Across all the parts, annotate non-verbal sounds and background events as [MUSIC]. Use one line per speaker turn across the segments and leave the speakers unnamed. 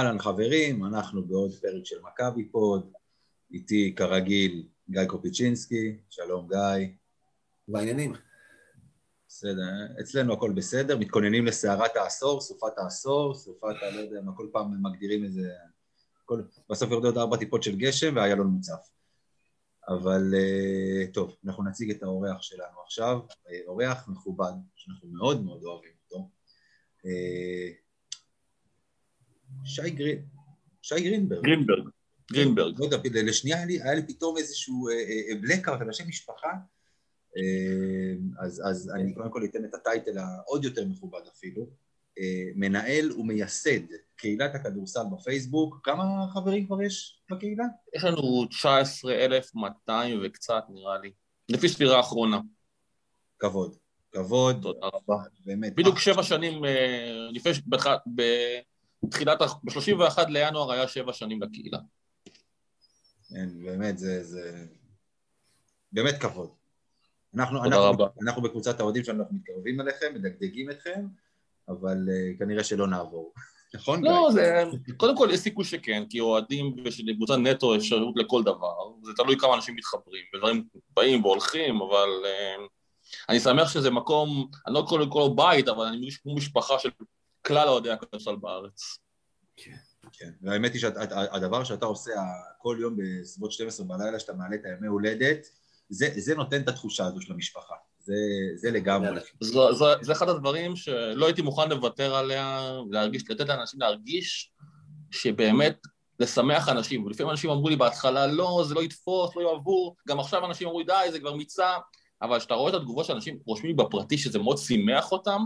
אהלן חברים, אנחנו בעוד פרק של מכבי פוד, איתי כרגיל גיא קופיצ'ינסקי, שלום גיא.
בעניינים.
בסדר, אצלנו הכל בסדר, מתכוננים לסערת העשור, סופת העשור, סופת, ה... לא יודע מה, כל פעם מגדירים איזה... כל... בסוף יורדות ארבע טיפות של גשם ואיילון מוצף. אבל אה, טוב, אנחנו נציג את האורח שלנו עכשיו, אה, אורח מכובד, שאנחנו מאוד מאוד אוהבים אותו. אה, שי גרין, שי גרינברג.
גרינברג, גרינברג.
לא יודע, לשנייה היה לי, היה לי פתאום איזשהו בלקארט על השם משפחה, אז, אז אני קודם כל אתן את הטייטל העוד יותר מכובד אפילו. מנהל ומייסד קהילת הכדורסל בפייסבוק. כמה חברים כבר יש בקהילה?
יש לנו 19,200 וקצת נראה לי, לפי ספירה האחרונה.
כבוד, כבוד.
תודה רבה. באמת. בדיוק שבע שנים, לפני, בתחילת, ב-31 לינואר היה שבע שנים לקהילה.
כן, באמת, זה, זה... באמת כבוד. אנחנו, אנחנו,
רבה.
אנחנו בקבוצת האוהדים שלנו, אנחנו מתקרבים אליכם, מדגדגים אתכם, אבל uh, כנראה שלא נעבור. [LAUGHS] נכון?
לא, זה... קודם כל יש סיכוי שכן, כי אוהדים ושלקבוצה נטו אפשרות לכל דבר, זה תלוי כמה אנשים מתחברים, ודברים באים והולכים, אבל uh, אני שמח שזה מקום, אני לא קורא לו בית, אבל אני מרגיש כמו משפחה של כלל אוהדי הכדורסל בארץ.
כן, כן. והאמת היא שהדבר שאתה עושה כל יום בסביבות 12 בלילה, שאתה מעלה את הימי הולדת, זה, זה נותן את התחושה הזו של המשפחה. זה, זה לגמרי.
זה, זה, זה אחד הדברים שלא הייתי מוכן לוותר עליה, להרגיש, לתת לאנשים להרגיש שבאמת לשמח אנשים. ולפעמים אנשים אמרו לי בהתחלה, לא, זה לא יתפוס, לא יאהבו, גם עכשיו אנשים אמרו לי, די, זה כבר מיצה, אבל כשאתה רואה את התגובות שאנשים רושמים בפרטי, שזה מאוד שימח אותם,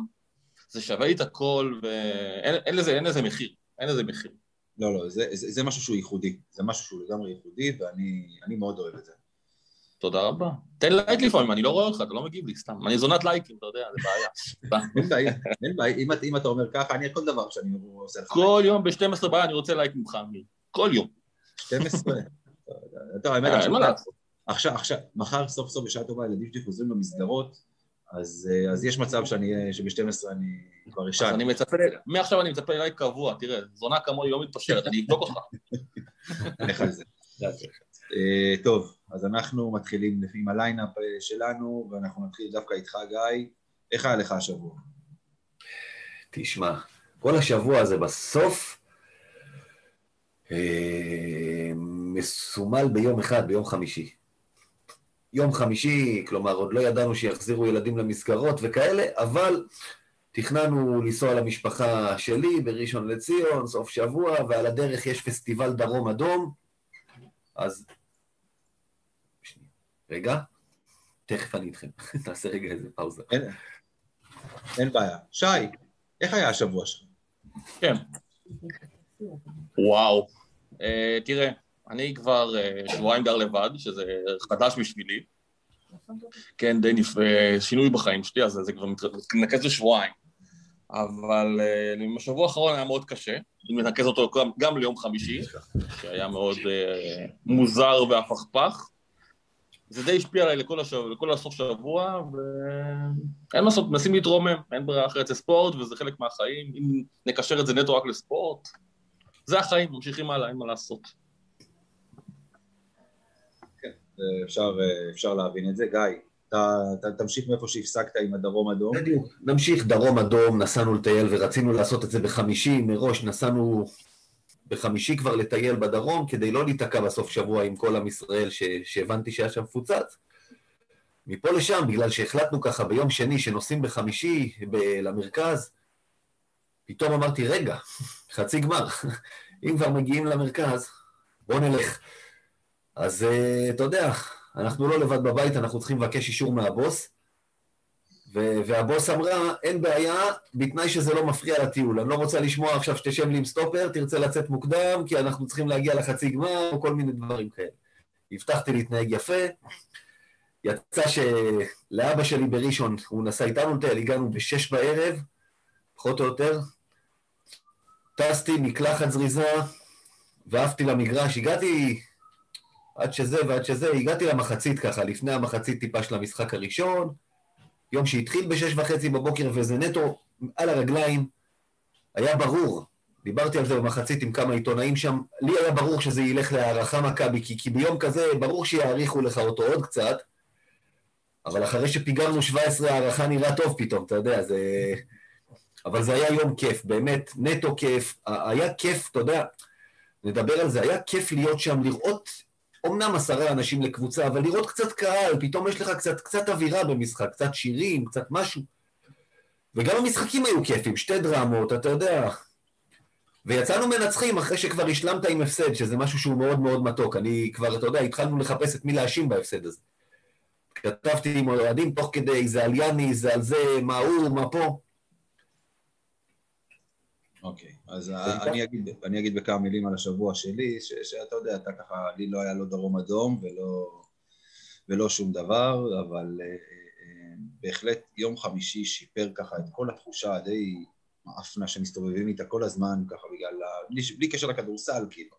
זה שווה לי את הכל, ואין אין לזה, אין לזה מחיר, אין לזה מחיר.
לא, לא, זה, זה, זה משהו שהוא ייחודי, זה משהו שהוא לגמרי ייחודי, ואני מאוד אוהב את זה.
תודה רבה. תן לייק לפעמים, אני לא רואה אותך, אתה לא מגיב לי, סתם. אני זונת לייקים, אתה יודע, זה בעיה. [LAUGHS]
אין בעיה, אין בעיה. אם, אם אתה אומר ככה, אני כל דבר שאני עושה לך.
כל יום ב-12 בעיה אני רוצה לייק ממך, אמיר. כל יום.
12? [LAUGHS] טוב, האמת, עכשיו, עכשיו, מחר סוף סוף בשעה טובה הילדים שלי חוזרים למסגרות, אז, אז יש מצב שאני, שב-12 אני כבר אשן.
אז אני מצפה, מעכשיו אני מצפה לייק קבוע, תראה, זונה כמוני לא מתפשרת, אני אבדוק אותך. [LAUGHS]
לך על זה. טוב, אז אנחנו מתחילים עם ה lineup שלנו, ואנחנו נתחיל דווקא איתך, גיא. איך היה לך השבוע?
תשמע, כל השבוע הזה בסוף אה, מסומל ביום אחד, ביום חמישי. יום חמישי, כלומר, עוד לא ידענו שיחזירו ילדים למסגרות וכאלה, אבל תכננו לנסוע למשפחה שלי בראשון לציון, סוף שבוע, ועל הדרך יש פסטיבל דרום אדום, אז... רגע, תכף אני איתכם. [LAUGHS] נעשה רגע איזה פאוזה.
אין, אין בעיה. שי, איך היה השבוע שלך?
כן. וואו. Uh, תראה, אני כבר uh, שבועיים גר לבד, שזה חדש בשבילי. כן, די נפ... Uh, שינוי בחיים שלי, אז זה כבר מתנקז לשבועיים. אבל uh, השבוע האחרון היה מאוד קשה, אני מנקז אותו גם, ליום חמישי, שהיה מאוד מוזר והפכפך. זה די השפיע עליי לכל, השבוע, לכל הסוף שבוע, ואין מה לעשות, מנסים להתרומם, אין ברירה אחרת, זה ספורט וזה חלק מהחיים, אם נקשר את זה נטו רק לספורט, זה החיים, ממשיכים הלאה, אין מה לעשות.
אפשר, אפשר להבין את זה. גיא, אתה, אתה תמשיך מאיפה שהפסקת עם הדרום אדום.
בדיוק, נמשיך דרום אדום, נסענו לטייל ורצינו לעשות את זה בחמישי, מראש נסענו בחמישי כבר לטייל בדרום, כדי לא להיתקע בסוף שבוע עם כל עם ישראל ש... שהבנתי שהיה שם מפוצץ. מפה לשם, בגלל שהחלטנו ככה ביום שני שנוסעים בחמישי ב... למרכז, פתאום אמרתי, רגע, [LAUGHS] חצי גמר, [LAUGHS] אם כבר מגיעים למרכז, בואו נלך. אז אתה יודע, אנחנו לא לבד בבית, אנחנו צריכים לבקש אישור מהבוס, ו- והבוס אמרה, אין בעיה, בתנאי שזה לא מפריע לטיול. אני לא רוצה לשמוע עכשיו שתשב לי עם סטופר, תרצה לצאת מוקדם, כי אנחנו צריכים להגיע לחצי גמר, או כל מיני דברים כאלה. הבטחתי להתנהג יפה. יצא שלאבא שלי בראשון, הוא נסע איתנו לטייל, הגענו בשש בערב, פחות או יותר. טסתי, מקלחת זריזה, ועפתי למגרש. הגעתי עד שזה ועד שזה, הגעתי למחצית ככה, לפני המחצית טיפה של המשחק הראשון, יום שהתחיל בשש וחצי בבוקר וזה נטו על הרגליים, היה ברור, דיברתי על זה במחצית עם כמה עיתונאים שם, לי היה ברור שזה ילך להערכה מכבי, כי, כי ביום כזה ברור שיעריכו לך אותו עוד קצת, אבל אחרי שפיגרנו 17 הערכה נראה טוב פתאום, אתה יודע, זה... אבל זה היה יום כיף, באמת, נטו כיף. היה כיף, אתה יודע, נדבר על זה, היה כיף להיות שם, לראות, אמנם עשרה אנשים לקבוצה, אבל לראות קצת קהל, פתאום יש לך קצת, קצת אווירה במשחק, קצת שירים, קצת משהו. וגם המשחקים היו כיפים, שתי דרמות, אתה יודע. ויצאנו מנצחים אחרי שכבר השלמת עם הפסד, שזה משהו שהוא מאוד מאוד מתוק. אני כבר, אתה יודע, התחלנו לחפש את מי להאשים בהפסד הזה. כתבתי עם אוהדים תוך כדי, זה על יאני, זה על זה, מה הוא, מה פה.
אוקיי, אז אני אגיד, אני אגיד בכמה מילים על השבוע שלי, ש, שאתה יודע, אתה ככה, לי לא היה לא דרום אדום ולא, ולא שום דבר, אבל uh, uh, בהחלט יום חמישי שיפר ככה את כל התחושה הדי מאפנה שמסתובבים איתה כל הזמן, ככה בגלל, בלי, בלי קשר לכדורסל, כאילו.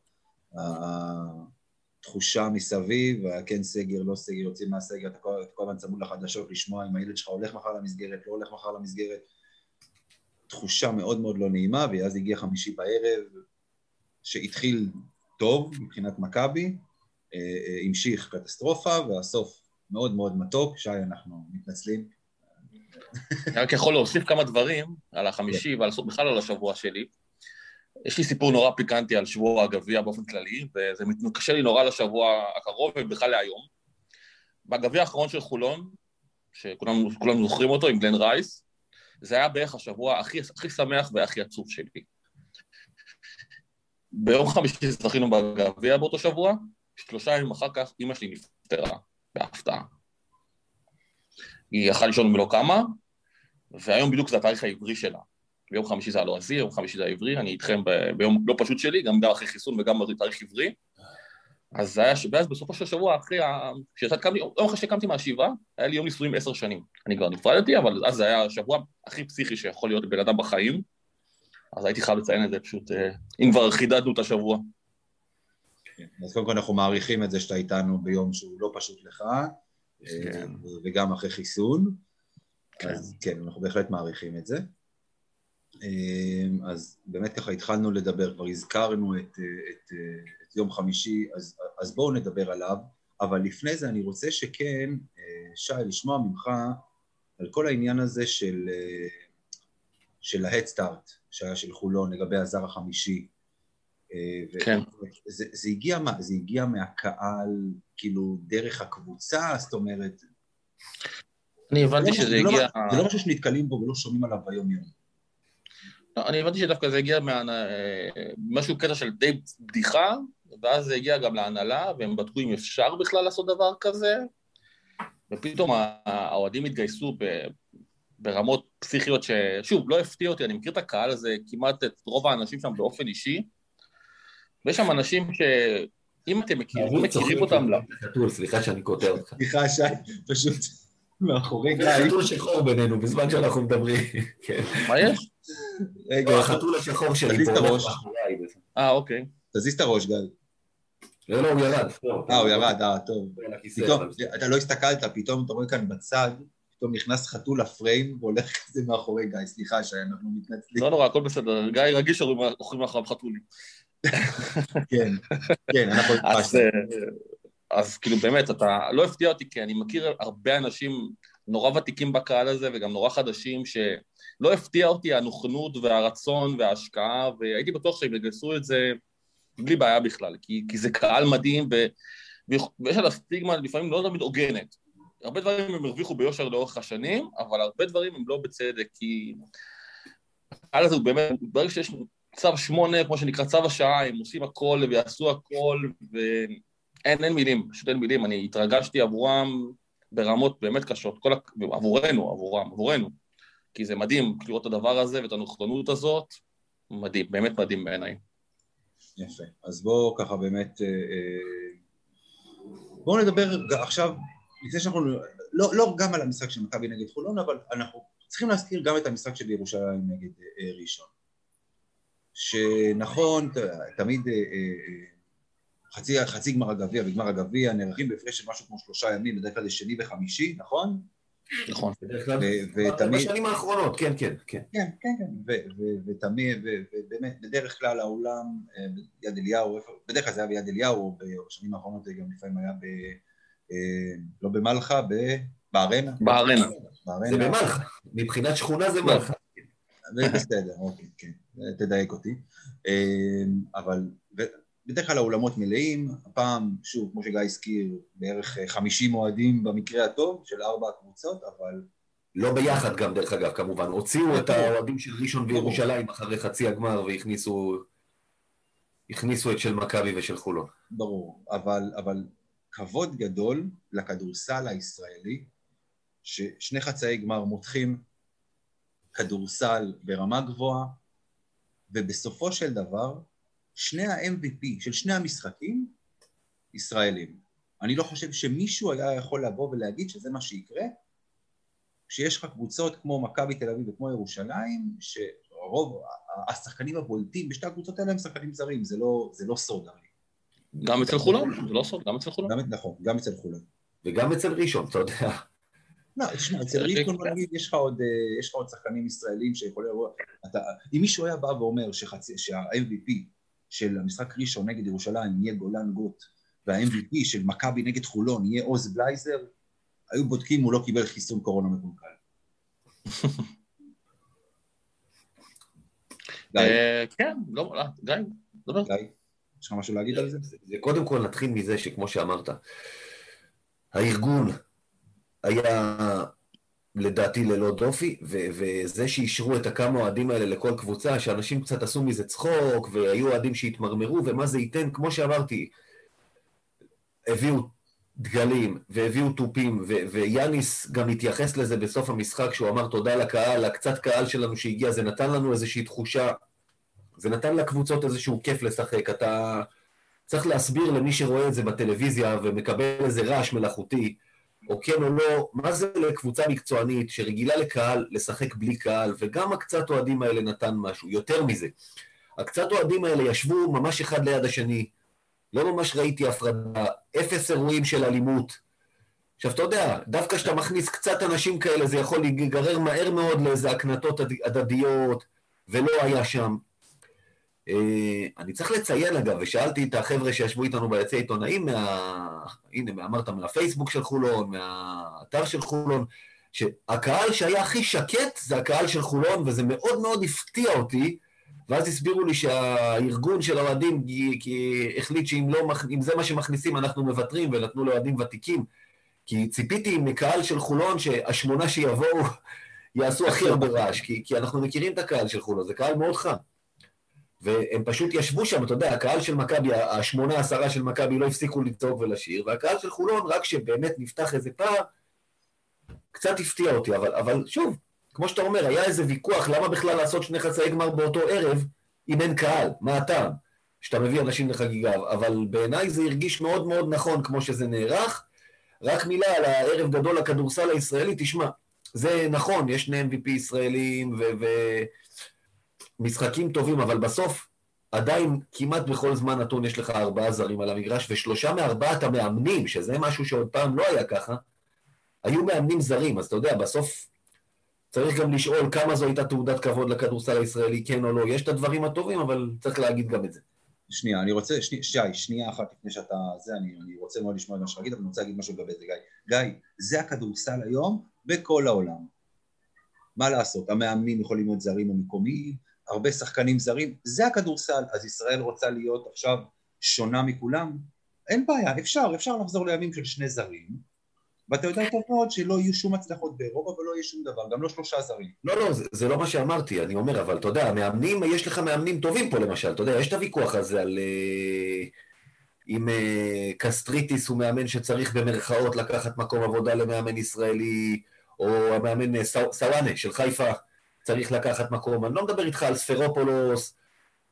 התחושה מסביב, כן סגר, לא סגר, יוצאים מהסגר, אתה כל הזמן צמוד לחדשות לשמוע אם הילד שלך הולך מחר למסגרת, לא הולך מחר למסגרת. תחושה מאוד מאוד לא נעימה, ואז הגיע חמישי בערב, שהתחיל טוב מבחינת מכבי, אה, אה, המשיך קטסטרופה, והסוף מאוד מאוד מתוק. שי, אנחנו מתנצלים.
אני רק יכול להוסיף כמה דברים על החמישי ועל בכלל על השבוע שלי. יש לי סיפור נורא פיקנטי על שבוע הגביע באופן כללי, וזה קשה לי נורא לשבוע הקרוב ובכלל להיום. בגביע האחרון של חולון, שכולם זוכרים אותו, עם גלן רייס, זה היה בערך השבוע הכי, הכי שמח והכי עצוב שלי. ביום חמישי זכינו בגביע באותו שבוע, שלושה ימים אחר כך אימא שלי נפטרה, בהפתעה. היא יכלה לישון ולא קמה, והיום בדיוק זה התאריך העברי שלה. ביום חמישי זה הלועזי, יום חמישי זה העברי, אני איתכם ביום לא פשוט שלי, גם גם אחרי חיסון וגם בתאריך עברי. אז זה היה, ואז בסופו של שבוע, אחרי, כשיצאתי, יום אחרי שקמתי מהשבעה, היה לי יום נישואים עשר שנים. אני כבר נפרדתי, אבל אז זה היה השבוע הכי פסיכי שיכול להיות לבן אדם בחיים. אז הייתי חייב לציין את זה, פשוט, אה, אם כבר חידדנו את השבוע.
כן, אז קודם כל אנחנו מעריכים את זה שאתה איתנו ביום שהוא לא פשוט לך, כן. אה, וגם אחרי חיסון. כן. אז כן, אנחנו בהחלט מעריכים את זה. אה, אז באמת ככה התחלנו לדבר, כבר הזכרנו את, את, את יום חמישי, אז, אז בואו נדבר עליו, אבל לפני זה אני רוצה שכן, שי, לשמוע ממך על כל העניין הזה של, של ההדסטארט שהיה של חולון לגבי הזר החמישי.
כן.
זה, זה, הגיע, זה הגיע מהקהל, כאילו, דרך הקבוצה, זאת אומרת...
אני הבנתי לא שזה
לא,
הגיע...
זה לא משהו שנתקלים בו ולא שומעים עליו ביום-יום.
לא, אני הבנתי שדווקא זה הגיע ממשהו קטע של די בדיחה, ואז זה הגיע גם להנהלה, והם בדקו אם אפשר בכלל לעשות דבר כזה, ופתאום האוהדים התגייסו ברמות פסיכיות ששוב, לא הפתיע אותי, אני מכיר את הקהל הזה, כמעט את רוב האנשים שם באופן אישי, ויש שם אנשים שאם אתם מכירים, מכירים אותם...
חתול, סליחה שאני קוטע אותך.
סליחה, שי, פשוט מאחורי גיא.
חתול שחור בינינו בזמן שאנחנו מדברים. כן.
מה יש?
רגע, החתול השחור שלי
תזיז את הראש.
אה, אוקיי.
תזיז את הראש, גיא.
לא, לא, הוא ירד.
אה, הוא ירד, אה, טוב. פתאום, אתה לא הסתכלת, פתאום אתה רואה כאן בצד, פתאום נכנס חתול לפריים והולך כזה מאחורי גיא. סליחה שאנחנו מתנצלים.
לא נורא, הכל בסדר. גיא רגיש שאוכלים מאחוריו חתולים. [LAUGHS]
כן, כן, אנחנו...
אז כאילו באמת, אתה לא הפתיע אותי, כי אני מכיר הרבה אנשים נורא ותיקים בקהל הזה וגם נורא חדשים, שלא הפתיע אותי הנוכנות והרצון וההשקעה, והייתי בטוח שהם יגייסו את זה בלי בעיה בכלל, כי, כי זה קהל מדהים, ו, ויש על הסטיגמה לפעמים לא תמיד הוגנת. הרבה דברים הם הרוויחו ביושר לאורך השנים, אבל הרבה דברים הם לא בצדק, כי הקהל הזה הוא באמת, ברגע שיש צו שמונה, כמו שנקרא צו השעה, הם עושים הכל ויעשו הכל, ואין אין מילים, פשוט אין מילים. אני התרגשתי עבורם ברמות באמת קשות, כל... עבורנו, עבורם, עבורנו. כי זה מדהים לראות את הדבר הזה ואת הנוכנות הזאת, מדהים, באמת מדהים בעיניי.
יפה. אז בואו ככה באמת... אה, אה, בואו נדבר עכשיו, לפני שאנחנו... לא, לא גם על המשחק של מכבי נגד חולון, אבל אנחנו צריכים להזכיר גם את המשחק של ירושלים נגד אה, ראשון. שנכון, תמיד חצי, חצי גמר הגביע וגמר הגביע נערכים בהפרש של משהו כמו שלושה ימים, בדרך כלל זה שני וחמישי, נכון?
נכון.
ותמיד...
בשנים האחרונות, כן, כן, כן.
כן, כן, כן, ותמיד, ובאמת, בדרך כלל האולם, אה, ביד אליהו, בדרך כלל זה היה ביד אליהו, בשנים האחרונות זה גם לפעמים היה ב... אה, לא במלחה, ב- בארנה.
בארנה.
זה במלחה. מבחינת שכונה זה
לא.
מלחה.
בסדר, אוקיי, כן, תדייק אותי. אה, אבל בדרך כלל האולמות מלאים, הפעם, שוב, כמו שגיא הזכיר, בערך אה, 50 אוהדים במקרה הטוב של ארבע הקבוצות, אבל
לא ביחד גם, דרך אגב, כמובן. הוציאו את. האוהדים של ראשון. וירושלים אחרי חצי הגמר והכניסו הכניסו את של מכבי ושל חולון.
ברור, אבל, אבל כבוד גדול לכדורסל הישראלי, ששני חצאי גמר מותחים כדורסל ברמה גבוהה, ובסופו של דבר, שני ה-MVP של שני המשחקים, ישראלים. אני לא חושב שמישהו היה יכול לבוא ולהגיד שזה מה שיקרה, כשיש לך קבוצות כמו מכבי תל אביב וכמו ירושלים, שרוב השחקנים הבולטים בשתי הקבוצות האלה הם שחקנים זרים, זה לא, זה לא סוד הרי.
גם אצל חולון, זה לא סוד, גם אצל חולון.
גם, נכון, גם אצל חולון.
וגם אצל ראשון, אתה יודע.
לא, תשמע, אצל ראשון, בוא נגיד, יש לך עוד, אה, יש לך עוד שחקנים ישראלים שיכולים לבוא... אתה, אם מישהו היה בא ואומר שה-MVP של המשחק ראשון נגד ירושלים יהיה גולן גוט, וה-MVP של מכבי נגד חולון יהיה עוז בלייזר, היו בודקים אם הוא לא קיבל חיסון קורונה מקולקל. גיא,
אה, כן, לא, לא, גיא, דבר.
גיא, יש לך משהו להגיד על? זה,
זה קודם כל נתחיל מזה שכמו שאמרת, הארגון היה לדעתי ללא דופי, ו- וזה שאישרו את הכמה אוהדים האלה לכל קבוצה, שאנשים קצת עשו מזה צחוק, והיו אוהדים שהתמרמרו, ומה זה ייתן, כמו שאמרתי, הביאו דגלים, והביאו תופים, ו- ויאניס גם התייחס לזה בסוף המשחק, שהוא אמר תודה לקהל, הקצת קהל שלנו שהגיע, זה נתן לנו איזושהי תחושה, זה נתן לקבוצות איזשהו כיף לשחק, אתה צריך להסביר למי שרואה את זה בטלוויזיה ומקבל איזה רעש מלאכותי, או כן או לא, מה זה לקבוצה מקצוענית שרגילה לקהל לשחק בלי קהל, וגם הקצת אוהדים האלה נתן משהו. יותר מזה, הקצת אוהדים האלה ישבו ממש אחד ליד השני, לא ממש ראיתי הפרדה, אפס אירועים של אלימות. עכשיו, אתה יודע, דווקא כשאתה מכניס קצת אנשים כאלה, זה יכול להיגרר מהר מאוד לאיזה הקנטות הדד- הדדיות, ולא היה שם. אה, אני צריך לציין, אגב, ושאלתי את החבר'ה שישבו איתנו ביציע עיתונאים, מה... הנה, אמרת מהפייסבוק של חולון, מהאתר של חולון, שהקהל שהיה הכי שקט זה הקהל של חולון, וזה מאוד מאוד הפתיע אותי, ואז הסבירו לי שהארגון של האוהדים החליט שאם לא, מכ- זה מה שמכניסים אנחנו מוותרים, ונתנו לאוהדים ותיקים. כי ציפיתי מקהל של חולון שהשמונה שיבואו יעשו הכי הרבה רעש, כי, כי אנחנו מכירים את הקהל של חולון, זה קהל מאוד חם. והם פשוט ישבו שם, אתה יודע, הקהל של מכבי, השמונה עשרה של מכבי לא הפסיקו לצעוק ולשיר, והקהל של חולון, רק שבאמת נפתח איזה פער, קצת הפתיע אותי, אבל, אבל שוב, כמו שאתה אומר, היה איזה ויכוח, למה בכלל לעשות שני חצאי גמר באותו ערב, אם אין קהל? מה הטעם? שאתה מביא אנשים לחגיגה, אבל בעיניי זה הרגיש מאוד מאוד נכון כמו שזה נערך. רק מילה על הערב גדול לכדורסל הישראלי, תשמע, זה נכון, יש שני MVP ישראלים ומשחקים טובים, אבל בסוף עדיין כמעט בכל זמן נתון יש לך ארבעה זרים על המגרש, ושלושה מארבעת המאמנים, שזה משהו שעוד פעם לא היה ככה, היו מאמנים זרים, אז אתה יודע, בסוף צריך גם לשאול כמה זו הייתה תעודת כבוד לכדורסל הישראלי, כן או לא. יש את הדברים הטובים, אבל צריך להגיד גם את זה.
שנייה, אני רוצה, שני, שי, שנייה אחת לפני שאתה, זה, אני, אני רוצה מאוד לשמוע את מה שתגיד, אבל אני רוצה להגיד משהו לגבי זה, גיא. גיא, זה הכדורסל היום בכל העולם. מה לעשות, המאמנים יכולים להיות זרים או מקומיים, הרבה שחקנים זרים, זה הכדורסל. אז ישראל רוצה להיות עכשיו שונה מכולם? אין בעיה, אפשר, אפשר לחזור לימים של שני זרים, ואתה יודע טוב מאוד שלא יהיו שום הצלחות באירופה ולא יהיה שום דבר, גם לא שלושה זרים.
לא, לא, זה, זה לא מה שאמרתי, אני אומר, אבל אתה יודע, המאמנים, יש לך מאמנים טובים פה למשל, אתה יודע, יש את הוויכוח הזה על... אה, אם אה, קסטריטיס הוא מאמן שצריך במרכאות לקחת מקום עבודה למאמן ישראלי, או המאמן סו- סוואנה של חיפה צריך לקחת מקום. אני לא מדבר איתך על ספרופולוס,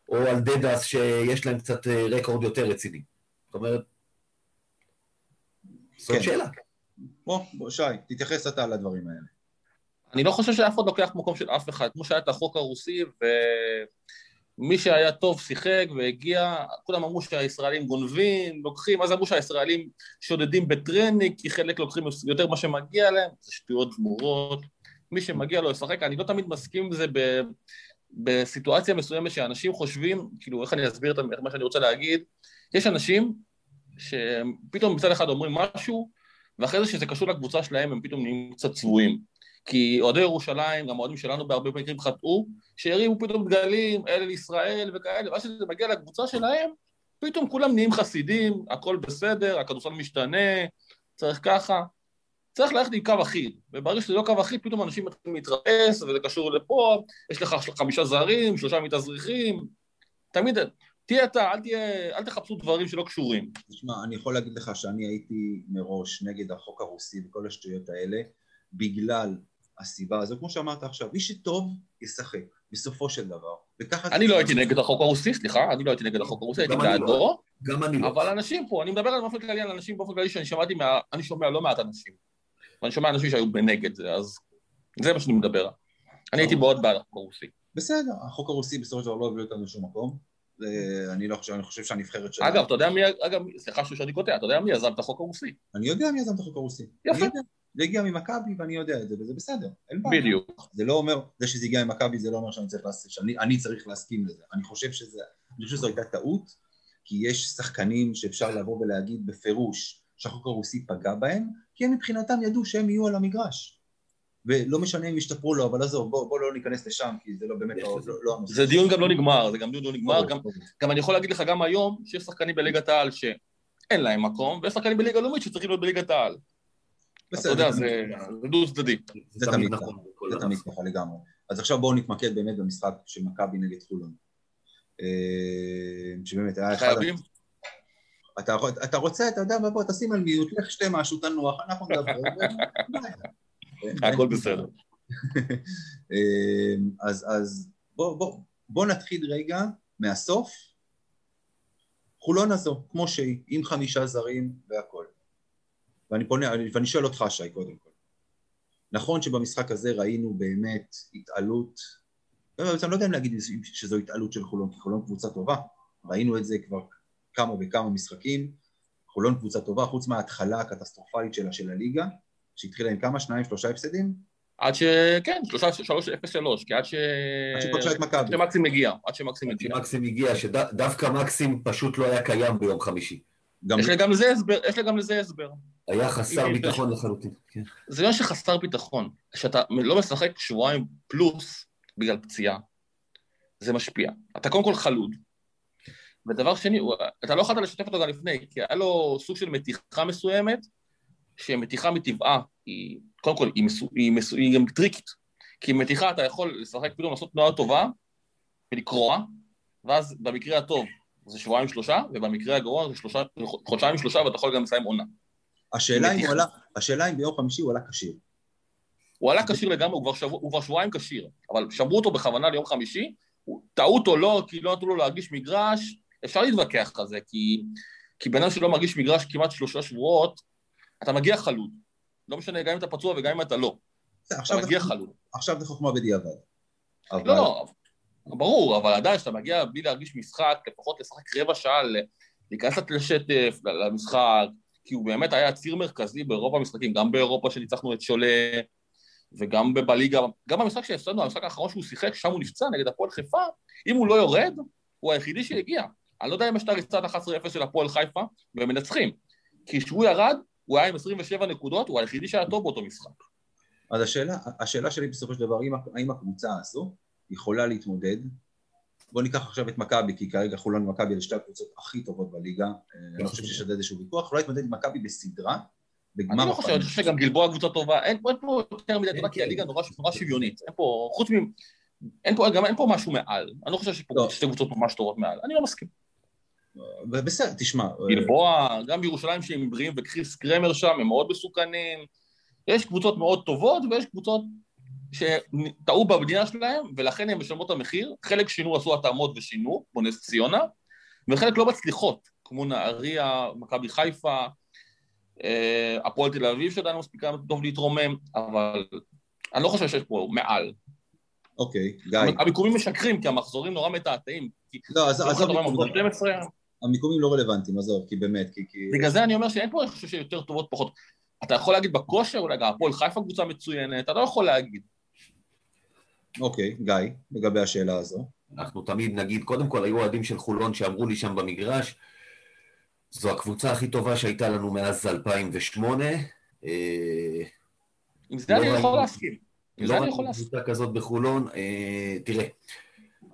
או על דדס שיש להם קצת אה, רקורד יותר רציני. זאת אומרת, זאת
כן.
שאלה.
בוא, בוא, שי, תתייחס אתה לדברים האלה.
אני לא חושב שאף אחד לוקח מקום של אף אחד, כמו שהיה את החוק הרוסי, מי שהיה טוב שיחק והגיע, כולם אמרו שהישראלים גונבים, לוקחים, אז אמרו שהישראלים שודדים בטרנינג, כי חלק לוקחים יותר ממה שמגיע להם, זה שטויות גמורות. מי שמגיע לו לשחק, אני לא תמיד מסכים עם זה ב, בסיטואציה מסוימת שאנשים חושבים, כאילו, איך אני אסביר את מה שאני רוצה להגיד? יש אנשים שפתאום מצד אחד אומרים משהו, ואחרי זה שזה קשור לקבוצה שלהם, הם פתאום נהיים קצת צבועים. כי אוהדי ירושלים, גם אוהדים שלנו בהרבה מקרים חטאו, שהרימו פתאום דגלים, אלה לישראל וכאלה, ואז כשזה מגיע לקבוצה שלהם, פתאום כולם נהיים חסידים, הכל בסדר, הכדורסל משתנה, צריך ככה. צריך ללכת עם קו אחיד, וברגע שזה לא קו אחיד, פתאום אנשים מתחילים להתרפס, וזה קשור לפה, יש לך חמישה זרים, שלושה מתאזרחים, תמיד, תהיה אתה, אל, תהיה, אל תחפשו דברים שלא קשורים.
תשמע, אני יכול להגיד לך שאני הייתי מראש נגד החוק הרוסי וכל השטויות האלה, בגלל הסיבה הזו, כמו שאמרת עכשיו, מי שטוב ישחק, בסופו של דבר. וככה...
אני לא הייתי נגד החוק הרוסי, סליחה, אני לא הייתי נגד החוק הרוסי, הייתי בעדו. לא.
גם אני לא.
אבל אנשים פה, אני מדבר על באופן כללי על אנשים באופן כללי שאני שמעתי, אני שומע לא מעט אנשים. ואני שומע אנשים שהיו בנגד זה, אז זה מה שאני מדבר. אני הייתי מאוד בעד החוק הרוסי.
בסדר, החוק הרוסי בסופו של דבר לא הביא אותנו לשום מקום. אני לא חושב, אני חושב שהנבחרת שלנו...
אגב, אתה יודע מי, אגב, סליחה שאני קוטע, אתה יודע מי יזם את החוק הרוסי?
אני יודע מי יזם את החוק הרוסי.
יפה.
זה הגיע ממכבי ואני יודע את זה, וזה בסדר, אין
בעיה. בדיוק.
זה לא אומר, זה שזה הגיע ממכבי זה לא אומר שאני צריך, להס... שאני, אני צריך להסכים לזה. אני חושב שזה, אני חושב שזו הייתה טעות, כי יש שחקנים שאפשר לבוא ולהגיד בפירוש שהחוק הרוסי פגע בהם, כי הם מבחינתם ידעו שהם יהיו על המגרש. ולא משנה אם ישתפרו לו, אבל עזוב, בוא, בוא לא ניכנס לשם, כי זה לא באמת לא, לא, לא הנושא.
זה דיון גם לא נגמר, זה גם דיון לא נגמר. גם, גם אני יכול להגיד לך גם היום, שיש שחקנים בליגת העל שאין להם מקום, ויש שחקנים בליגה לאומית שצריכים להיות בליגת העל. אתה יודע, זה דו צדדי.
זה תמיד נכון, זה תמיד ככה לגמרי. אז עכשיו בואו נתמקד באמת במשחק של מכבי נגד חולון. אה, שבאמת היה אחד... חייבים? אתה, אתה רוצה, אתה יודע, בוא תשים על מיוט, לך שתה משהו, תנוח, אנחנו נדבר. [LAUGHS]
הכל בסדר. [LAUGHS]
אמ, אז, אז בוא, בוא, בוא נתחיל רגע מהסוף. חולון הזו, כמו שהיא, עם חמישה זרים והכל. ואני פונה, ואני שואל אותך, שי, קודם כל. נכון שבמשחק הזה ראינו באמת התעלות, אני לא יודע אם להגיד שזו התעלות של חולון, כי חולון קבוצה טובה, ראינו את זה כבר כמה וכמה משחקים, חולון קבוצה טובה, חוץ מההתחלה הקטסטרופלית שלה של הליגה, שהתחילה עם כמה? שניים, שלושה הפסדים?
עד ש... כן, שלושה, שלוש, אפס, שלוש, כי עד ש...
עד שפגשה את מכבי. עד
שמקסים הגיע, עד שמקסים
הגיע. עד שמקסים הגיע, שדווקא מקסים פשוט לא היה קיים ביום חמישי.
יש לי גם לזה הסבר, יש לי גם לזה הסבר.
היה חסר ביטחון לחלוטין, כן.
זה לא שחסר ביטחון, כשאתה לא משחק שבועיים פלוס בגלל פציעה, זה משפיע. אתה קודם כל חלוד, ודבר שני, אתה לא יכולת לשתף אותו גם לפני, כי היה לו סוג של מתיחה מסוימת, שמתיחה מטבעה היא, קודם כל, היא, מסו, היא, מסו, היא גם טריקית. כי מתיחה אתה יכול לשחק פתאום לעשות תנועה טובה ולקרוע, ואז במקרה הטוב זה שבועיים שלושה, ובמקרה הגרוע זה שלושה, חודשיים שלושה, ואתה יכול גם לסיים עונה.
השאלה אם, עלה, השאלה אם ביום חמישי הוא עלה כשיר.
הוא עלה כשיר לגמרי, הוא כבר, שבוע, הוא כבר שבועיים כשיר, אבל שמרו אותו בכוונה ליום חמישי, טעות או לא, כי לא נתנו לו להרגיש מגרש, אפשר להתווכח על זה, כי, כי בן אדם שלא מרגיש מגרש כמעט שלושה שבועות, אתה מגיע חלוד. לא משנה, גם אם אתה פצוע וגם אם אתה לא. אתה מגיע חלוד.
עכשיו זה חוכמה בדיעבד.
לא, לא, ברור, אבל עדיין כשאתה מגיע בלי להרגיש משחק, לפחות לשחק רבע שעה, להיכנס לשטף, למשחק, כי הוא באמת היה ציר מרכזי ברוב המשחקים, גם באירופה שניצחנו את שולה, וגם בליגה, גם במשחק שהפסדנו, המשחק האחרון שהוא שיחק, שם הוא נפצע נגד הפועל חיפה, אם הוא לא יורד, הוא היחידי שהגיע. אני לא יודע אם יש את הריצת 11-0 של הפועל חיפה, והם מנצחים. כי כשהוא ירד, הוא היה עם 27 נקודות, הוא היחידי שהיה טוב באותו משחק.
אז השאלה, השאלה שלי בסופו של דבר, האם הקבוצה הזו יכולה להתמודד, בוא ניקח עכשיו את מכבי, כי כרגע חולון ומכבי אלה שתי הקבוצות הכי טובות בליגה, אני לא חושב שיש עוד איזשהו ויכוח, לא להתמודד עם מכבי בסדרה,
בגמר... אני לא חושב, אני חושב שגם גלבוע קבוצה טובה, אין פה יותר מדי טובה, כי הליגה נורא שוויונית, אין פה, חוץ מ... אין פה, גם אין פה משהו מעל, אני לא חושב שיש פה לא. שתי קבוצות ממש טובות מעל, אני לא מסכים.
בסדר, תשמע.
גלבוע, גם בירושלים שהם בריאים וקריס קרמר שם, הם מאוד מסוכנים. יש קבוצות מאוד טובות ויש קבוצות שטעו במדינה שלהם ולכן הם משלמות את המחיר. חלק שינו, עשו התאמות ושינו, כמו נס ציונה, וחלק לא מצליחות, כמו נהריה, מכבי חיפה, אה, הפועל תל אביב שעדיין מספיקה טוב להתרומם, אבל אני לא חושב שיש פה מעל.
אוקיי, גיא.
המיקומים משקרים, כי המחזורים נורא מתעתעים. כי-
לא, אז
אתה
עזוב
רואה
מיקום,
מחזור 12,
המיקומים לא רלוונטיים, עזוב, כי באמת, כי... כי-
בגלל זה אני אומר שאין פה, אני חושב שיותר טובות פחות. אתה יכול להגיד בכושר, אולי גם הפועל חיפה קבוצה מצוינת, אתה לא יכול להגיד.
אוקיי, גיא, לגבי השאלה הזו.
אנחנו תמיד נגיד, קודם כל היו אוהדים של חולון שאמרו לי שם במגרש, זו הקבוצה הכי טובה שהייתה לנו מאז 2008. אה,
עם זה
לא
אני יכול להסכים.
לא
אני להסכים.
קבוצה כזאת בחולון. אה, תראה,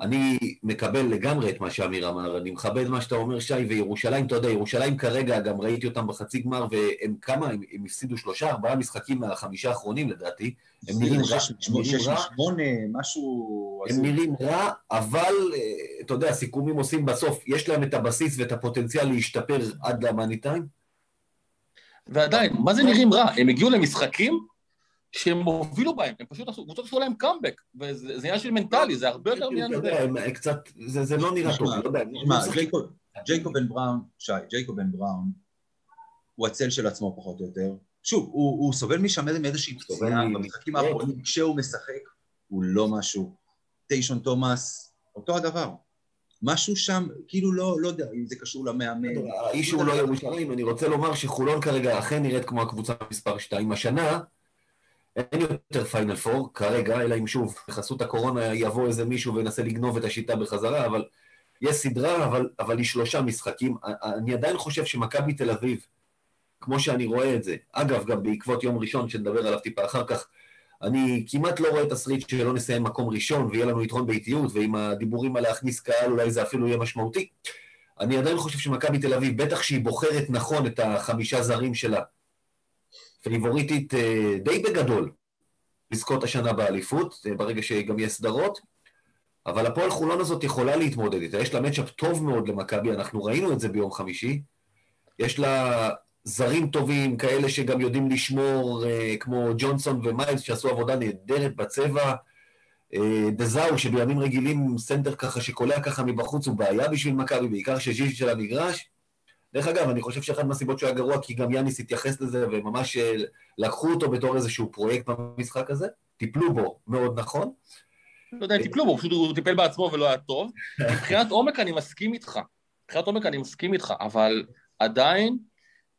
אני מקבל לגמרי את מה שאמיר אמר, אני מכבד מה שאתה אומר, שי, וירושלים, אתה יודע, ירושלים כרגע, גם ראיתי אותם בחצי גמר, והם כמה, הם, הם הפסידו שלושה, ארבעה משחקים מהחמישה האחרונים לדעתי. הם נראים רע,
שש-
הם נראים
שש
רע.
משמונה, משהו...
הם נראים רע, אבל אה, אתה יודע, סיכומים עושים בסוף, יש להם את הבסיס ואת הפוטנציאל להשתפר עד למאני טיים.
ועדיין, מה זה נראים רע? הם הגיעו למשחקים שהם הובילו בהם, הם פשוט עשו, קבוצות עשו להם קאמבק, וזה זה עניין של מנטלי, זה הרבה יותר מעניין
קצת, זה זה לא נראה טוב, לא יודע.
ג'ייקוב- בן בראון, שי, ג'ייקוב בן בראון, הוא הצל של עצמו פחות או יותר. שוב, הוא, הוא סובל משם מאיזושהי פציעה במשחקים האחרונים, כשהוא משחק, הוא לא משהו. טיישון תומאס, אותו הדבר. משהו שם, כאילו לא, לא יודע אם זה קשור למאמן.
האיש הוא לא ירושלים, אני רוצה לומר שחולון כרגע אכן נראית כמו הקבוצה מספר 2. השנה אין יותר פיינל פור כרגע, אלא אם שוב, בחסות הקורונה יבוא איזה מישהו וינסה לגנוב את השיטה בחזרה, אבל יש סדרה, אבל, אבל היא שלושה משחקים. אני עדיין חושב שמכבי תל אביב, כמו שאני רואה את זה, אגב, גם בעקבות יום ראשון, שנדבר עליו טיפה אחר כך, אני כמעט לא רואה תסריט שלא נסיים מקום ראשון ויהיה לנו יתרון באיטיות, ועם הדיבורים על להכניס קהל אולי זה אפילו יהיה משמעותי. אני עדיין חושב שמכבי תל אביב, בטח שהיא בוחרת נכון את החמישה זרים שלה, פייבוריטית אה, די בגדול לזכות השנה באליפות, אה, ברגע שגם יהיה סדרות, אבל הפועל חולון הזאת יכולה להתמודד איתה. יש לה מצ'אפ טוב מאוד למכבי, אנחנו ראינו את זה ביום חמישי. יש לה זרים טובים, כאלה שגם יודעים לשמור, אה, כמו ג'ונסון ומיילס, שעשו עבודה נהדרת בצבע. דזאו, שבימים רגילים סנטר ככה שקולע ככה מבחוץ הוא בעיה בשביל מכבי, בעיקר שז'יז'יץ' על המגרש. דרך אגב, אני חושב שאחת מהסיבות שהוא היה גרוע, כי גם יאניס התייחס לזה, וממש אה, לקחו אותו בתור איזשהו פרויקט במשחק הזה, טיפלו בו מאוד נכון.
לא יודע, טיפלו בו, פשוט הוא טיפל בעצמו ולא היה טוב. [LAUGHS] מבחינת עומק אני מסכים איתך. מבחינת עומק אני מסכים איתך, אבל עדיין,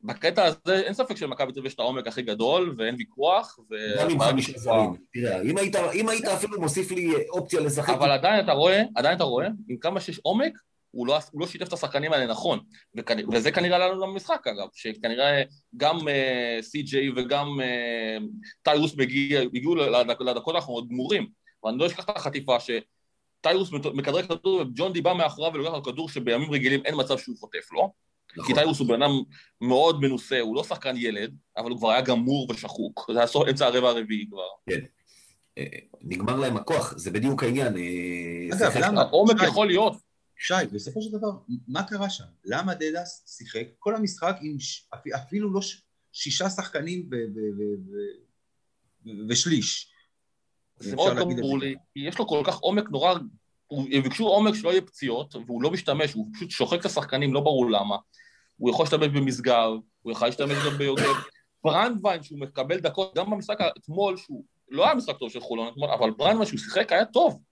בקטע הזה אין ספק שלמכבי תל אביב יש את העומק הכי גדול, ואין ויכוח. ו-
גם עם חמישה זרים. תראה, אם היית, אם היית אפילו מוסיף לי אופציה לשחק...
אבל עדיין אתה רואה, עדיין אתה רואה, עם כמה שיש עומק, הוא לא, הוא לא שיתף את השחקנים האלה נכון. וכנ... וזה כנראה עלה לנו במשחק, אגב, שכנראה גם uh, סי.ג'יי וגם uh, טיירוס מגיע, הגיעו לדק, לדקות האחרונות גמורים. ואני לא אשכח את החטיפה שטיירוס מכדרר כדור וג'ון די בא מאחוריו ולוקח לו כדור שבימים רגילים אין מצב שהוא חוטף לו. נכון. כי טיירוס הוא בן אדם מאוד מנוסה, הוא לא שחקן ילד, אבל הוא כבר היה גמור ושחוק. זה היה אמצע הרבע הרביעי כבר.
כן. נגמר להם הכוח, זה בדיוק העניין.
אגב, למה?
העומק יכול להיות.
שי, בסופו של דבר, מה קרה שם? למה דדס שיחק כל המשחק עם אפילו לא שישה שחקנים ושליש?
זה מאוד ברור לי, כי יש לו כל כך עומק נורא, הם ביקשו עומק שלא יהיה פציעות, והוא לא משתמש, הוא פשוט שוחק את השחקנים, לא ברור למה. הוא יכול להשתמש במשגב, הוא יכול להשתמש גם ביוגב. [LAUGHS] ברנדווין, שהוא מקבל דקות, גם במשחק אתמול, שהוא לא היה משחק טוב של חולון אתמול, אבל ברנדווין, שהוא שיחק, היה טוב.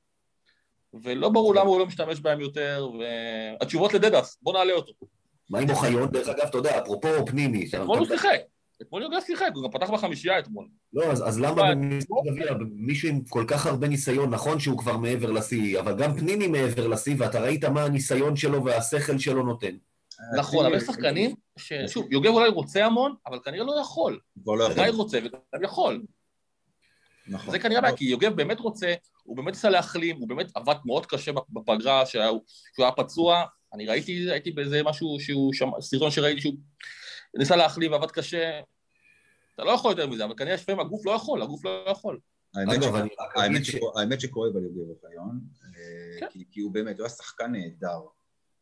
ולא ברור למה הוא לא משתמש בהם יותר, והתשובות לדדס, בוא נעלה אותו.
מה עם אוחיון? דרך אגב, אתה יודע, אפרופו פנימי.
אתמול הוא שיחק, אתמול יוגב שיחק, הוא גם פתח בחמישייה אתמול.
לא, אז למה מישהו עם כל כך הרבה ניסיון, נכון שהוא כבר מעבר לשיא, אבל גם פנימי מעבר לשיא, ואתה ראית מה הניסיון שלו והשכל שלו נותן.
נכון, אבל יש שחקנים, ששוב, יוגב אולי רוצה המון, אבל כנראה לא יכול.
כבר לא יכול.
גיא רוצה וגם יכול. נכון. זה כנראה בעיה, כי יוגב באמת רוצה, הוא באמת ניסה להחלים, הוא באמת עבד מאוד קשה בפגרה, שהוא היה פצוע, אני ראיתי, הייתי באיזה משהו שהוא, סרטון שראיתי שהוא ניסה להחלים ועבד קשה, אתה לא יכול יותר מזה, אבל כנראה שפעמים הגוף לא יכול, הגוף לא יכול.
האמת שכואב על יוגב אוחיון, כי הוא באמת, הוא היה שחקן נהדר.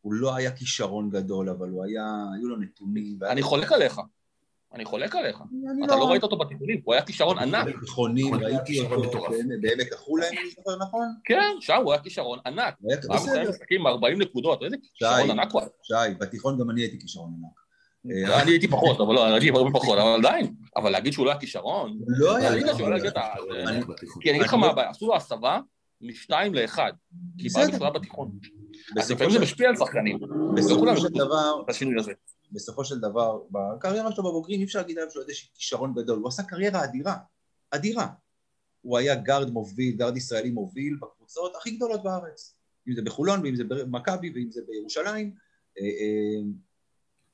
הוא לא היה כישרון גדול, אבל הוא היה, היו לו נתונים.
אני חולק עליך. אני חולק עליך. אתה לא ראית אותו בתיכונים, הוא היה כישרון ענק.
בתיכונים, ראיתי אותו בעמק החולה, אם אני זוכר נכון?
כן, שם הוא היה כישרון ענק. הוא היה משחקים 40 נקודות, איזה כישרון ענק הוא היה.
שי, בתיכון גם אני הייתי כישרון ענק.
אני הייתי פחות, אבל לא, אני הייתי הרבה פחות, אבל עדיין. אבל להגיד שהוא לא היה כישרון,
לא היה.
כי אני אגיד לך מה הבעיה, עשו לו הסבה, משתיים לאחד, כי
בסדר.
ברק שהוא היה בתיכון. אז לפעמים זה משפיע על שחקנים. לא
בסופו
כולם
של דבר,
הזה.
בסופו של דבר, בקריירה שלו בבוגרים, אי אפשר להגיד עליו שהוא איזה כישרון גדול, הוא עשה קריירה אדירה, אדירה. הוא היה גארד מוביל, גארד ישראלי מוביל בקבוצות הכי גדולות בארץ. אם זה בחולון, ואם זה במכבי, ואם זה בירושלים. אה, אה,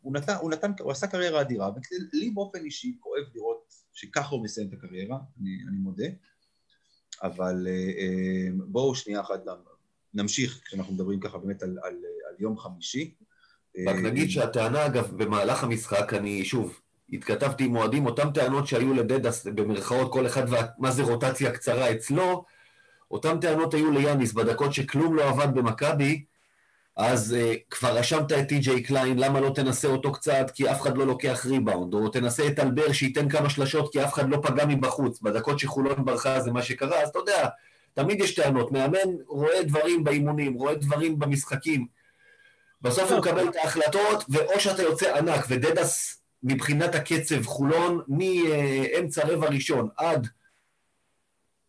הוא נתן, הוא נתן, הוא עשה קריירה אדירה, ולי באופן אישי כואב לראות שככה הוא מסיים את הקריירה, אני, אני מודה. אבל אה, בואו שנייה אחת נמשיך, כשאנחנו מדברים ככה באמת על, על, על יום חמישי.
רק
אה,
נגיד שהטענה, אגב, במהלך המשחק, אני שוב, התכתבתי עם אוהדים, אותן טענות שהיו לדדס, במרכאות, כל אחד ומה זה רוטציה קצרה אצלו, אותן טענות היו ליאניס בדקות שכלום לא עבד במכבי, אז uh, כבר רשמת את טי.ג'יי קליין, למה לא תנסה אותו קצת, כי אף אחד לא לוקח ריבאונד, או תנסה את אלבר שייתן כמה שלשות, כי אף אחד לא פגע מבחוץ, בדקות שחולון ברחה זה מה שקרה, אז אתה יודע, תמיד יש טענות, מאמן רואה דברים באימונים, רואה דברים במשחקים, בסוף הוא מקבל את ההחלטות, ואו שאתה יוצא ענק, ודדס מבחינת הקצב, חולון, מאמצע רבע ראשון עד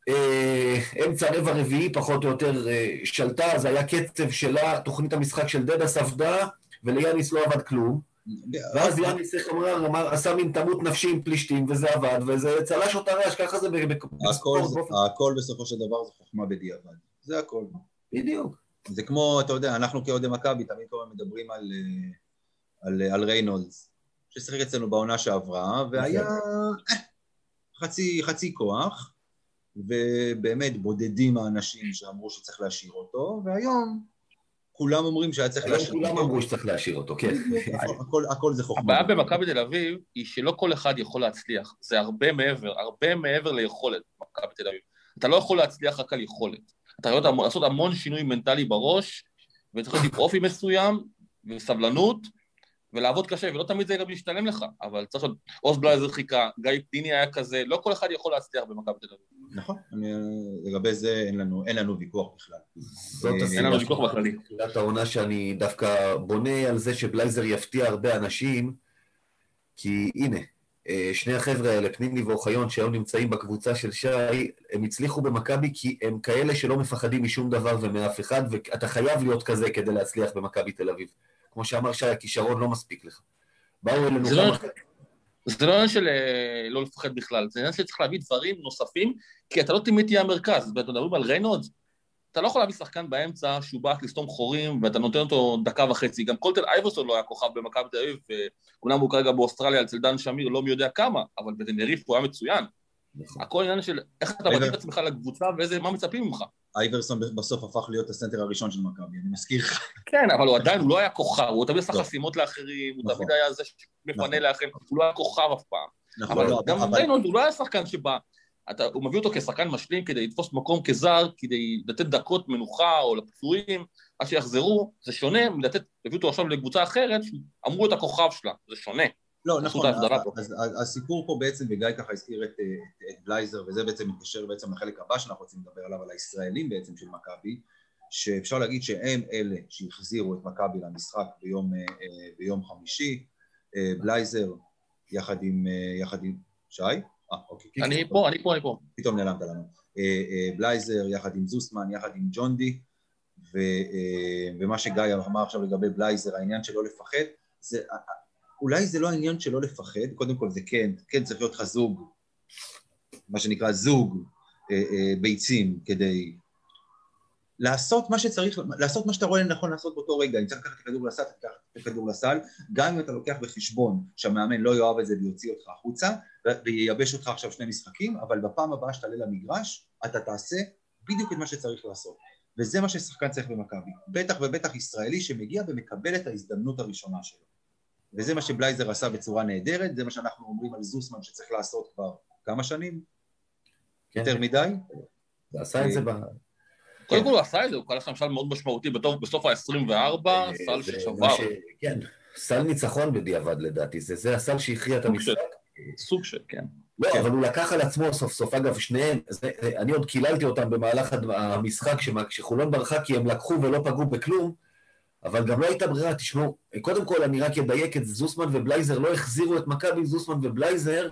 אה, אמצע רבע רביעי, פחות או יותר אה, שלטה, זה היה קצב שלה, תוכנית המשחק של דדס עבדה, וליאניס לא עבד כלום. ואז יאניס, איך אמר, אמר, עשה מין תמות נפשי עם פלישתים, וזה עבד, וזה צלש אותה רעש, ככה זה בספורט
הכל בסופו של דבר זה חוכמה בדיעבד. זה הכל.
בדיוק.
זה כמו, אתה יודע, אנחנו כאוהדי מכבי תמיד כל הזמן מדברים על, אה, על, אה, על ריינולדס, ששיחק אצלנו בעונה שעברה, והיה אה, חצי, חצי כוח, ובאמת בודדים האנשים שאמרו שצריך להשאיר אותו, והיום כולם אומרים שהיה צריך
היום
להשאיר
כולם
אותו.
אמרו שצריך להשאיר אותו, כן. [LAUGHS]
הכל זה חוכמה.
הבעיה במכבי תל אביב היא שלא כל אחד יכול להצליח, זה הרבה מעבר, הרבה מעבר ליכולת במכבי תל אביב. אתה לא יכול להצליח רק על יכולת. אתה יכול לעשות המון שינוי מנטלי בראש, וצריך להיות עם אופי מסוים, וסבלנות, ולעבוד קשה, ולא תמיד זה גם משתלם לך, אבל צריך להיות, עוז בלייזר חיכה, גיא פניני היה כזה, לא כל אחד יכול להצליח במכבי תל אביב.
נכון, אני, לגבי זה אין לנו, אין לנו ויכוח בכלל.
זאת
אין
הסיבה
אין לנו ויכוח בכללי.
בתחילת העונה שאני דווקא בונה על זה שבלייזר יפתיע הרבה אנשים, כי הנה, אה, שני החבר'ה האלה, פניני ואוחיון, שהיום נמצאים בקבוצה של שי, הם הצליחו במכבי כי הם כאלה שלא מפחדים משום דבר ומאף אחד, ואתה חייב להיות כזה כדי להצליח במכבי תל אביב. כמו שאמר שי, הכישרון לא מספיק לך. באו אלינו
זה לא-
כמה...
זה לא עניין של אה, לא לפחד בכלל, זה עניין שצריך להביא דברים נוספים, כי אתה לא תמיד תהיה המרכז. ואתם מדברים על ריינולדס, אתה לא יכול להביא שחקן באמצע שהוא בא לסתום חורים, ואתה נותן אותו דקה וחצי. גם קולטל אייברסון לא היה כוכב במכבי תל אביב, וכולם הוא כרגע באוסטרליה אצל דן שמיר, לא מי יודע כמה, אבל בטנריף הוא היה מצוין.
נכון.
הכל עניין של איך אתה. מתאים את עצמך לקבוצה ואיזה, מה מצפים ממך.
אייברסון בסוף הפך להיות הסנטר הראשון של מכבי, אני מזכיר לך.
כן, אבל הוא עדיין, הוא לא היה כוכב, הוא תמיד עשה
לא.
חסימות לאחרים, הוא
נכון.
תמיד היה זה שמפנה
נכון.
לאחרים, הוא לא היה כוכב אף פעם.
נכון,
אבל
לא,
גם ריינולד הוא לא היה שחקן שבא, הוא מביא אותו כשחקן משלים כדי לתפוס מקום כזר, כדי לתת דקות מנוחה או לפצועים, עד שיחזרו, זה שונה מלתת, הביאו אותו עכשיו לקבוצה אחרת, אמרו את הכוכב שלה, זה שונה.
לא, נכון. אז, אז הסיפור פה בעצם, וגיא ככה הזכיר את, את, את בלייזר, וזה בעצם מתקשר בעצם לחלק הבא שאנחנו רוצים לדבר עליו, על הישראלים בעצם של מכבי, שאפשר להגיד שהם אלה שהחזירו את מכבי למשחק ביום, אה, אה, ביום חמישי, אה, בלייזר יחד עם, יחד עם, שי? אה, אוקיי.
אני פה, אני פה, אני פה.
פתאום נעלמת לנו. בלייזר יחד עם זוסמן, יחד עם ג'ון די, ו, ומה שגיא אמר עכשיו לגבי בלייזר, העניין שלא לפחד, זה, אולי זה לא העניין שלא לפחד, קודם כל זה כן, כן צריך להיות לך זוג, מה שנקרא זוג אה, אה, ביצים, כדי לעשות מה שצריך, לעשות מה שאתה רואה לנכון לעשות באותו רגע, אם צריך לקחת את הכדור לסל, תיקח את הכדור לסל, גם אם אתה לוקח בחשבון שהמאמן לא יאהב את זה ויוציא אותך החוצה, וייבש אותך עכשיו שני משחקים, אבל בפעם הבאה שתעלה למגרש, אתה תעשה בדיוק את מה שצריך לעשות. וזה מה ששחקן צריך במכבי. בטח ובטח ישראלי שמגיע ומקבל את ההזדמנות הראשונה שלו. וזה מה שבלייזר עשה בצורה נהדרת, זה מה שאנחנו אומרים על זוסמן שצריך לעשות כבר כמה שנים?
כן.
יותר מדי?
הוא עשה את זה ב...
קודם כל הוא עשה את זה, הוא קלע שם סל מאוד משמעותי בתוך- בסוף ה-24, סל
אה, זה
ששבר,
ש- כן, סל ניצחון בדיעבד לדעתי, זה זה הסל שהכריע את המשחק.
סוג של, כן.
לא,
כן.
אבל הוא לקח על עצמו סוף סוף, אגב, שניהם, זה, אני עוד קיללתי אותם במהלך המשחק, כשחולון ברחה כי הם לקחו ולא פגעו בכלום, אבל גם לא הייתה ברירה, תשמעו, קודם כל אני רק אדייק את זוסמן ובלייזר לא החזירו את מכבי, זוסמן ובלייזר,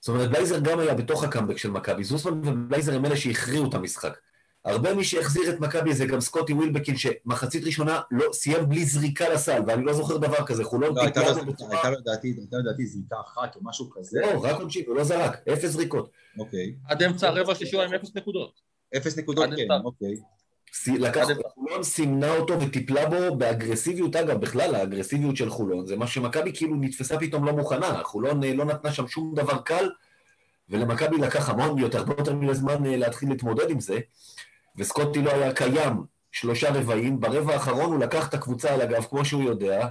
זאת אומרת, בלייזר גם היה בתוך הקאמבק של מכבי, זוסמן ובלייזר הם אלה שהכריעו את המשחק. הרבה מי שהחזיר את מכבי זה גם סקוטי ווילבקין, שמחצית ראשונה לא, סיים בלי זריקה לסל, ואני לא זוכר דבר כזה, חולון
לא, הייתה לדעתי הייתה לדעתי זריקה אחת או משהו כזה.
לא, רק עונשין, הוא לא זרק, אפס זריקות.
אוקיי.
עד אמצע הרבע השלישי עם אפס נקודות.
אפס נקודות, כן. אוקיי.
סי- לקח,
עד-
חולון סימנה אותו וטיפלה בו באגרסיביות, אגב, בכלל האגרסיביות של חולון, זה מה שמכבי כאילו נתפסה פתאום לא מוכנה, חולון אה, לא נתנה שם שום דבר קל, ולמכבי לקח המון יותר, הרבה יותר מדי זמן אה, להתחיל להתמודד עם זה, וסקוטי לא היה קיים שלושה רבעים, ברבע האחרון הוא לקח את הקבוצה על הגב, כמו שהוא יודע,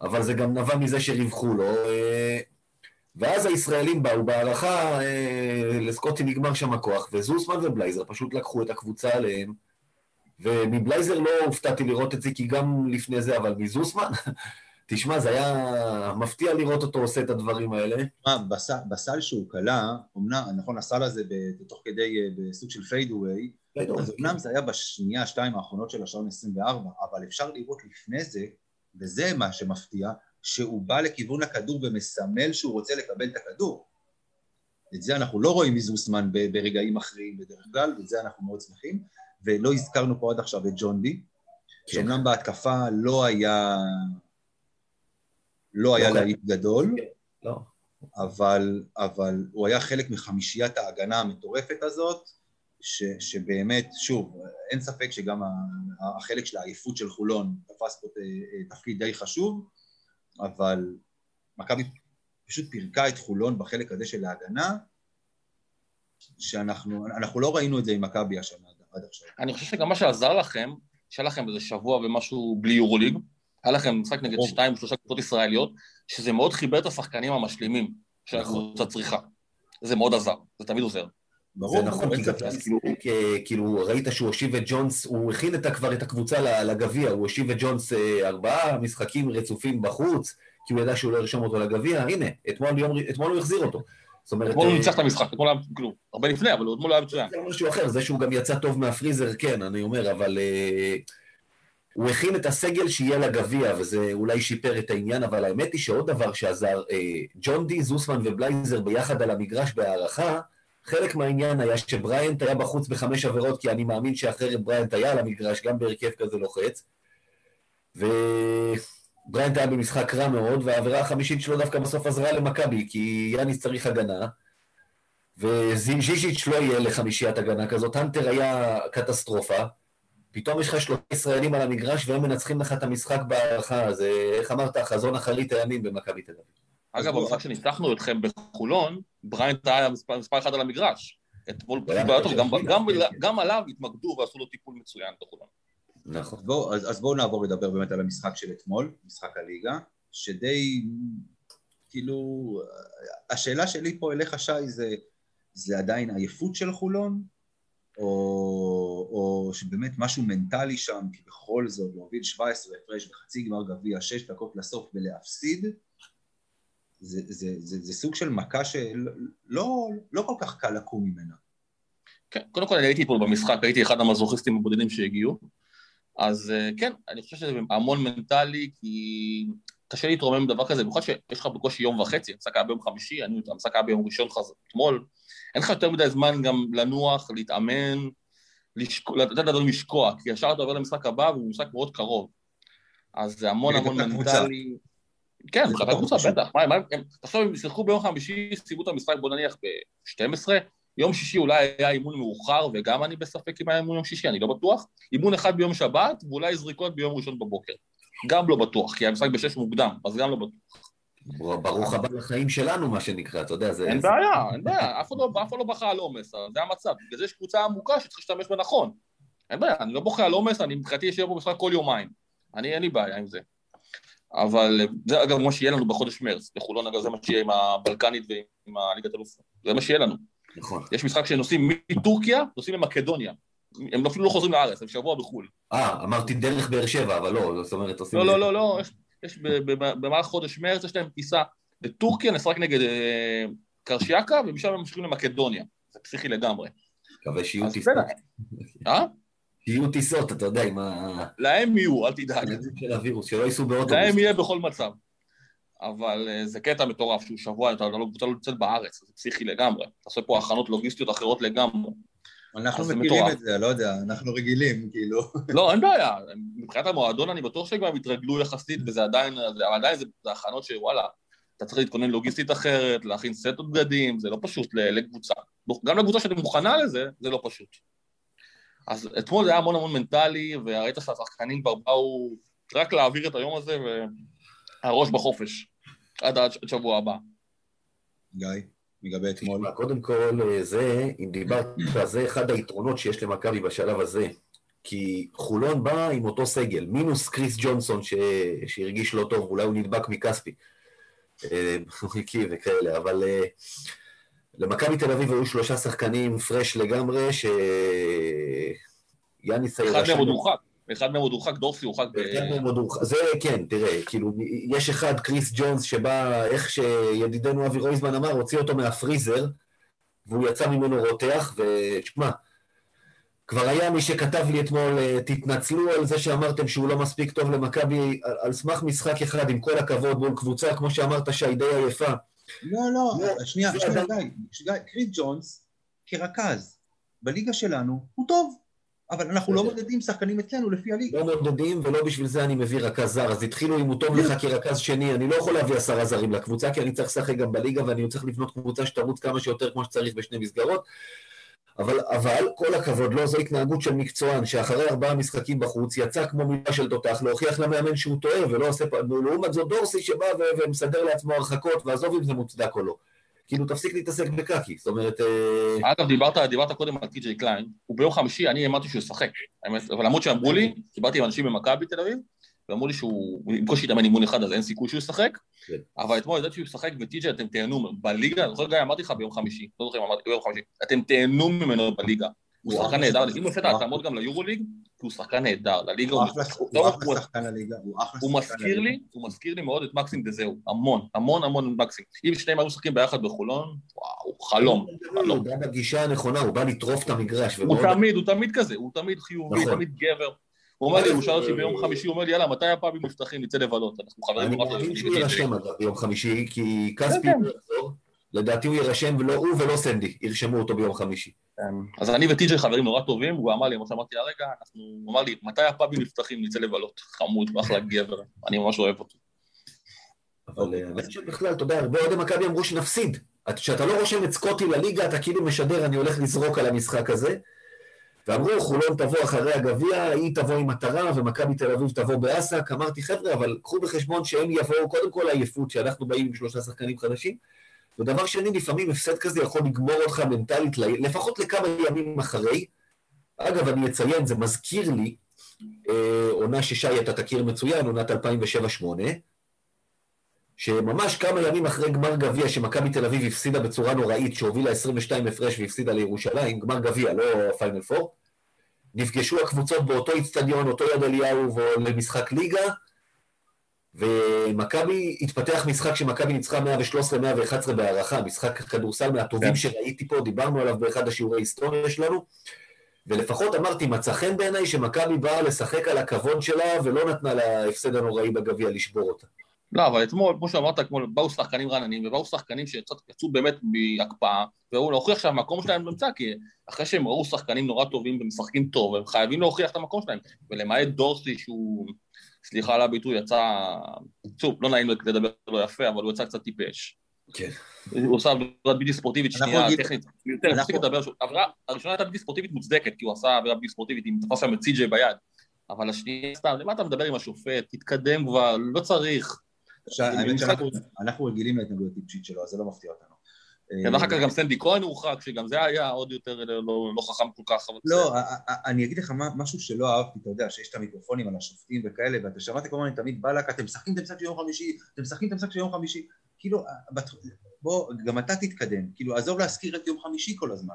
אבל זה גם נבע מזה שריווחו לו, אה, ואז הישראלים באו בהערכה, לסקוטי נגמר שם הכוח, וזוסמן ובלייזר פשוט לקחו את הקבוצה עליהם, ומבלייזר לא הופתעתי לראות את זה, כי גם לפני זה, אבל מזוסמן, [LAUGHS] תשמע, זה היה מפתיע לראות אותו עושה את הדברים האלה.
מה, בסל, בסל שהוא קלע, אמנם, נכון, הסל הזה תוך כדי, אה, בסוג של fadeaway, אז אמנם זה היה בשנייה, שתיים האחרונות של השעון 24, אבל אפשר לראות לפני זה, וזה מה שמפתיע, שהוא בא לכיוון הכדור ומסמל שהוא רוצה לקבל את הכדור. את זה אנחנו לא רואים מזוסמן ברגעים אחרים בדרך כלל, ואת זה אנחנו מאוד שמחים. ולא הזכרנו פה עד עכשיו את ג'ון די,
כן.
שאומנם בהתקפה לא היה... לא היה
לא
להיט גדול,
לא.
אבל, אבל הוא היה חלק מחמישיית ההגנה המטורפת הזאת, ש, שבאמת, שוב, אין ספק שגם החלק של העייפות של חולון תפס פה ת- תפקיד די חשוב, אבל מכבי פשוט פירקה את חולון בחלק הזה של ההגנה, שאנחנו אנחנו לא ראינו את זה עם מכבי השנה עד- עכשיו.
אני חושב שגם מה שעזר לכם, שהיה לכם איזה שבוע ומשהו בלי יורוליג, היה לכם משחק נגד
ברור.
שתיים, שלושה קבוצות ישראליות, שזה מאוד חיבר את השחקנים המשלימים
נכון.
שהקבוצה צריכה. זה מאוד עזר, זה תמיד עוזר.
ברור,
זה נכון, כי גם כאילו, כאילו ראית שהוא הושיב את ג'ונס, הוא הכין את כבר את הקבוצה ל- לגביע, הוא הושיב את ג'ונס אה, ארבעה משחקים רצופים בחוץ, כי הוא ידע שהוא לא ירשום אותו לגביע, הנה, אתמול, יום, אתמול הוא החזיר אותו. זאת אומרת,
אתמול הוא
אה,
ניצח את המשחק, אתמול היה, כאילו, הרבה לפני, אבל אתמול היה מצוין.
זה משהו אחר, זה שהוא גם יצא טוב מהפריזר, כן, אני אומר, אבל אה, הוא הכין את הסגל שיהיה לגביע, וזה אולי שיפר את העניין, אבל האמת היא שעוד דבר שעזר, אה, ג'ון די, זוסמן ובלייזר ביחד על המגרש בהערכה, חלק מהעניין היה שבריאנט היה בחוץ בחמש עבירות, כי אני מאמין שאחרת בריאנט היה על המגרש, גם בהרכב כזה לוחץ, ובריאנט היה במשחק רע מאוד, והעבירה החמישית שלו דווקא בסוף עזרה למכבי, כי יאניס צריך הגנה, וזינז'יז'יץ' לא יהיה לחמישיית הגנה כזאת, הנטר היה קטסטרופה, פתאום יש לך שלושה ישראלים על המגרש והם מנצחים לך את המשחק בהערכה, אז אה, איך אמרת, חזון אחרית הימים במכבי תל אביב.
אגב, במשחק שניצחנו אתכם בחולון, בריינט היה מספר אחד על המגרש. אתמול פשוט
היה
טוב,
כן,
גם-
כן.
גם עליו התמקדו ועשו לו טיפול מצוין בחולון.
נכון.
אז בואו אז, אז בואו נעבור לדבר באמת על המשחק של אתמול, משחק הליגה, שדי, כאילו, השאלה שלי פה אליך, שי, זה, זה עדיין עייפות של חולון, או, או שבאמת משהו מנטלי שם, כי בכל זאת להוביל 17 הפרש בחצי גמר גביע, 6 דקות לסוף ולהפסיד, זה, זה, זה, זה סוג של מכה שלא לא, לא כל כך קל לקום ממנה.
כן, קודם כל אני הייתי פה במשחק, הייתי אחד המזוכיסטים הבודדים שהגיעו, אז אה, כן, אני חושב שזה המון מנטלי, כי קשה להתרומם מדבר כזה, במיוחד שיש לך בקושי יום וחצי, המשחק היה ביום חמישי, אני, המשחק היה ביום ראשון. אתמול, אין לך יותר מדי זמן גם לנוח, להתאמן. לתת לדברים לשקוע, כי ישר אתה עובר למשחק הבא, והוא משחק מאוד קרוב. אז זה המון המון. מנטלי. כן, מבחינת הקבוצה. בטח. תחשוב, הם שיחקו ביום חמישי, סיימו את המשחק, בוא נניח ב-12, יום שישי אולי היה אימון מאוחר, וגם אני בספק אם היה אימון יום שישי, אני לא בטוח. אימון אחד ביום שבת, ואולי זריקות ביום ראשון בבוקר. גם לא בטוח, כי המשחק בשש מוקדם, אז גם לא בטוח.
ברוך הבא לחיים שלנו, מה שנקרא, אתה יודע, זה...
אין בעיה, אין בעיה, אף אחד לא, לא בכה על עומס, זה המצב. בגלל זה יש קבוצה עמוקה שצריך להשתמש בה נכון. אין בעיה, אני לא בוכה על עומס, אני מבחינתי אשאר פה משחק כל יומיים. אני, אין לי בעיה עם זה. אבל זה אגב מה שיהיה לנו בחודש מרץ, בחולון אגב זה מה שיהיה עם הבלקנית ועם הליגת אלופות, זה מה שיהיה לנו.
נכון.
יש משחק שנוסעים מטורקיה, נוסעים למקדוניה. הם אפילו לא חוזרים לארץ, הם שבוע בחו"ל.
אה, אמרתי דרך באר שבע, אבל לא, זאת אומרת, עושים...
לא, לא. לא, לא, יש, יש במהלך חודש מרץ, יש להם טיסה לטורקיה, נשחק נגד אה, קרשיאקה, ומשם הם ממשיכים למקדוניה. זה פסיכי לגמרי.
מקווה שיהיו טיסות.
אה?
שיהיו טיסות, אתה יודע, עם ה...
להם יהיו, אל תדאג.
של הווירוס, שלא ייסעו באוטובוס.
להם יהיה בכל מצב. אבל אה, זה קטע מטורף, שהוא שבוע, אתה לא קבוצה לא נמצאת בארץ, זה פסיכי לגמרי. אתה עושה פה הכנות לוגיסטיות אחרות לגמרי.
אנחנו מכירים. את זה, לא יודע, אנחנו רגילים, כאילו. [LAUGHS]
לא, אין בעיה. מבחינת המועדון אני בטוח שכבר הם התרגלו יחסית, וזה עדיין, אבל עדיין זה, הכנות שוואלה, אתה צריך להתכונן לוגיסטית אחרת, להכין סטות בגדים, זה לא פשוט לקבוצה. גם לקבוצה שאתה מוכנה לזה, זה לא פשוט. אז אתמול זה היה המון המון מנטלי, וראית שהשחקנים כבר באו רק להעביר את היום הזה, והראש בחופש, עד עד שבוע הבא.
גיא, לגבי אתמול.
קודם כל, אה, זה, אם דיברת, זה אחד היתרונות שיש למכבי בשלב הזה. כי חולון בא עם אותו סגל, מינוס קריס ג'ונסון ש... שהרגיש לא טוב, אולי הוא נדבק מכספי. אה, [LAUGHS] הוא הקיא וכאלה, אבל אה, למכבי תל אביב היו שלושה שחקנים פרש לגמרי, ש... יאניס
אחד מהם עוד הורחק, אחד מהם עוד הורחק, דורסי הורחק
הורחק. זה כן, תראה, כאילו, יש אחד, קריס ג'ונס, שבא, איך שידידנו אבי רויזמן אמר, הוציא אותו מהפריזר, והוא יצא ממנו רותח, ותשמע, כבר היה מי שכתב לי אתמול, אה, תתנצלו על זה שאמרתם שהוא לא מספיק טוב למכבי, על, על סמך משחק אחד, עם כל הכבוד, מול קבוצה, כמו שאמרת, שהיא די עייפה.
לא, לא,
לא,
שנייה, שנייה, גיא, קריס ג'ונס, כרכז, בליגה שלנו, הוא טוב, אבל אנחנו לא. מודדים שחקנים אצלנו לפי הליגה.
לא מודדים, ולא בשביל זה אני מביא רכז זר. אז התחילו עם הוא טוב לך כרכז שני, אני לא יכול להביא עשרה זרים לקבוצה, כי אני צריך לשחק גם בליגה, ואני צריך לבנות קבוצה שתרוץ כמה שיותר כמו שצריך בשני מסגרות. אבל, אבל, כל הכבוד לו, זו התנהגות של מקצוען, שאחרי ארבעה משחקים בחוץ, יצא כמו מילה של תותח, להוכיח למאמן שהוא טועה, ולא עושה... לעומת זאת דורסי שבא ומסדר לעצמו הרחקות, ועזוב אם זה מוצדק או לא. כאילו, תפסיק להתעסק בקקי. זאת אומרת... אה,
אגב, דיברת, דיברת קודם על טי.ג'יי קליין, הוא ביום חמישי, אני האמנתי שהוא ישחק. אבל למרות שאמרו לי, דיברתי עם אנשים במכבי תל אביב, ואמרו לי שהוא הוא עם קושי התאמן אימון אחד, אז אין סיכוי שהוא ישחק.
כן.
אבל אתמול ידעתי שהוא ישחק, וטי.ג'יי אתם תהנו בליגה, אני זוכר גיא, אמרתי לך ביום חמישי, לא זוכר אם אמרתי ביום חמישי, אתם תהנו ממנו בליגה. הוא שחקן נהדר. אם הוא עושה את ההתאמות גם ליורוליג, כי הוא שחקן נהדר, לליגה
הוא
הוא...
אחלה- שחקן לליגה, הוא אחלה שחקן לליגה.
לי, הוא מזכיר לי מאוד את מקסים דזהו, המון, המון המון מקסים. אם שניהם היו משחקים ביחד בחולון, וואו, חלום, חלום.
הוא בא בגישה הנכונה, הוא בא לטרוף את המגרש.
הוא תמיד, הוא תמיד כזה, הוא תמיד חיובי,
נכון.
תמיד גבר. הוא אומר לי, הוא שאל אותי ביום חמישי, הוא אומר לי, יאללה, מתי הפאבים נפתחים, נצא לבלות, אנחנו חברים
אני
נורא
מאמין
טובים.
שהוא יירשם אגב ביום חמישי, כי כספי
כן.
לא יחזור. לדעתי הוא יירשם, ולא הוא ולא סנדי, ירשמו אותו ביום חמישי.
אז אני וטי.ג'יי חברים נורא טובים, הוא אמר לי, כמו שאמרתי הרגע, אנחנו- הוא אמר לי, מתי הפאבים נפתחים, נצא לבלות. חמוד, אחלה גבר, אני ממש אוהב אותו.
אבל אה, האמת שבכלל, אתה יודע, הרבה אוהדי מכבי אמרו שנפסיד. כשאתה לא רושם את סקוטי לליגה, אתה כאילו משדר, אני הולך לזרוק על המשחק הזה. ואמרו, חולון תבוא אחרי הגביע, היא תבוא עם מטרה, ומכבי תל אביב תבוא באסק. אמרתי, חבר'ה, אבל קחו בחשבון שהם יבואו, קודם כל העייפות, שאנחנו באים עם שלושה שחקנים חדשים. ודבר שני, לפעמים הפסד כזה יכול לגמור אותך מנטלית, לפחות לכמה ימים אחרי. אגב, אני אציין, זה מזכיר לי אה, עונה ששי, אתה תכיר מצוין, עונת 2007-2008, שממש כמה ימים אחרי גמר גביע, שמכבי תל אביב הפסידה בצורה נוראית, שהובילה 22 הפרש והפסידה לירושלים, גמר גביע, לא פיינל פור, נפגשו הקבוצות באותו איצטדיון, אותו יד אליהו, למשחק ליגה, ומכבי, התפתח משחק שמכבי ניצחה 113-111 בהערכה, משחק כדורסל מהטובים
כן.
שראיתי פה, דיברנו עליו באחד השיעורי היסטוריה שלנו, ולפחות אמרתי, מצא חן בעיניי שמכבי באה לשחק על הכבוד שלה, ולא נתנה להפסד הנוראי בגביע לשבור אותה.
לא, אבל אתמול, כמו שאמרת, אתמול באו שחקנים רעננים, ובאו שחקנים שיצאו באמת מהקפאה, והוא להוכיח שהמקום שלהם נמצא, כי אחרי שהם ראו שחקנים נורא טובים ומשחקים טוב, הם חייבים להוכיח את המקום שלהם. ולמעט דורסי, שהוא, סליחה על הביטוי, יצא, שוב, לא נעים לדבר לא יפה, אבל הוא יצא קצת טיפש.
כן.
הוא עושה עבירה בלתי ספורטיבית שנייה, טכנית, תפסיק לדבר, שוב. העבירה הראשונה הייתה בלתי ספורטיבית מוצדקת, כי הוא עשה עבירה בלתי ספורטיבית, אם תפס שם את סי.ג'יי ביד. אבל השנייה, סתם, למה אתה מדבר עם השופט? תתקדם כבר, לא צריך.
אנחנו רגילים להתנגדות הטיפשית שלו, אז זה לא מפתיע אותנו.
כן,
אה,
ואחר כך גם סנדי כהן הורחק, שגם זה היה עוד יותר לא, לא חכם כל כך.
לא, אני אגיד לך משהו שלא אהבתי, אתה יודע, שיש את המיקרופונים על השופטים וכאלה, ואתה שמעת כל הזמן תמיד בלק, אתם משחקים את המשחק של יום חמישי, אתם משחקים את המשחק של יום חמישי, כאילו, בוא, גם אתה תתקדם, כאילו, עזוב להזכיר את יום חמישי כל הזמן.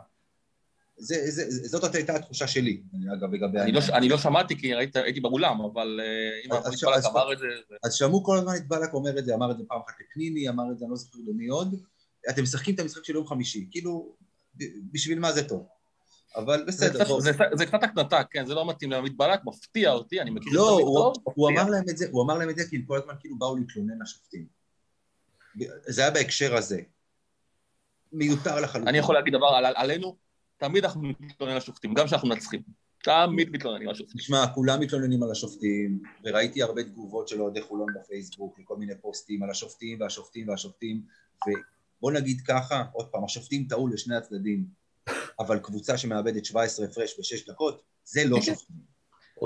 זה, זה, זאת הייתה התחושה שלי, אגב, לגבי...
אני לא. אני לא שמעתי כי ראית, הייתי באולם, אבל אה, אם בלק אמר את זה.
אז שמעו כל הזמן את בלק אומר את זה, אמר את זה פעם אחת לפניני, אמר את זה, אני לא זוכר למי עוד, אתם משחקים את המשחק של יום חמישי, כאילו, בשביל מה זה טוב? אבל בסדר.
זה, זה קצת הקנטה, כן, זה לא מתאים לעמית בלק, מפתיע אותי, אני מכיר
לא,
זה
הוא,
טוב,
הוא. אמר להם את זה, הוא אמר להם את זה כי כל הזמן כאילו באו להתלונן לשופטים. זה היה בהקשר הזה. מיותר לחלוטין.
אני יכול להגיד דבר על, עלינו, תמיד אנחנו מתלוננים על השופטים, גם כשאנחנו מנצחים. תמיד מתלוננים על השופטים.
תשמע, כולם מתלוננים על השופטים, וראיתי הרבה תגובות של אוהדי חולון בפייסבוק, וכל מיני פוסטים על השופטים והשופטים והשופטים, ובוא נגיד ככה, עוד פעם, השופטים טעו לשני הצדדים, אבל קבוצה שמאבדת 17 הפרש בשש דקות, זה לא שופטים.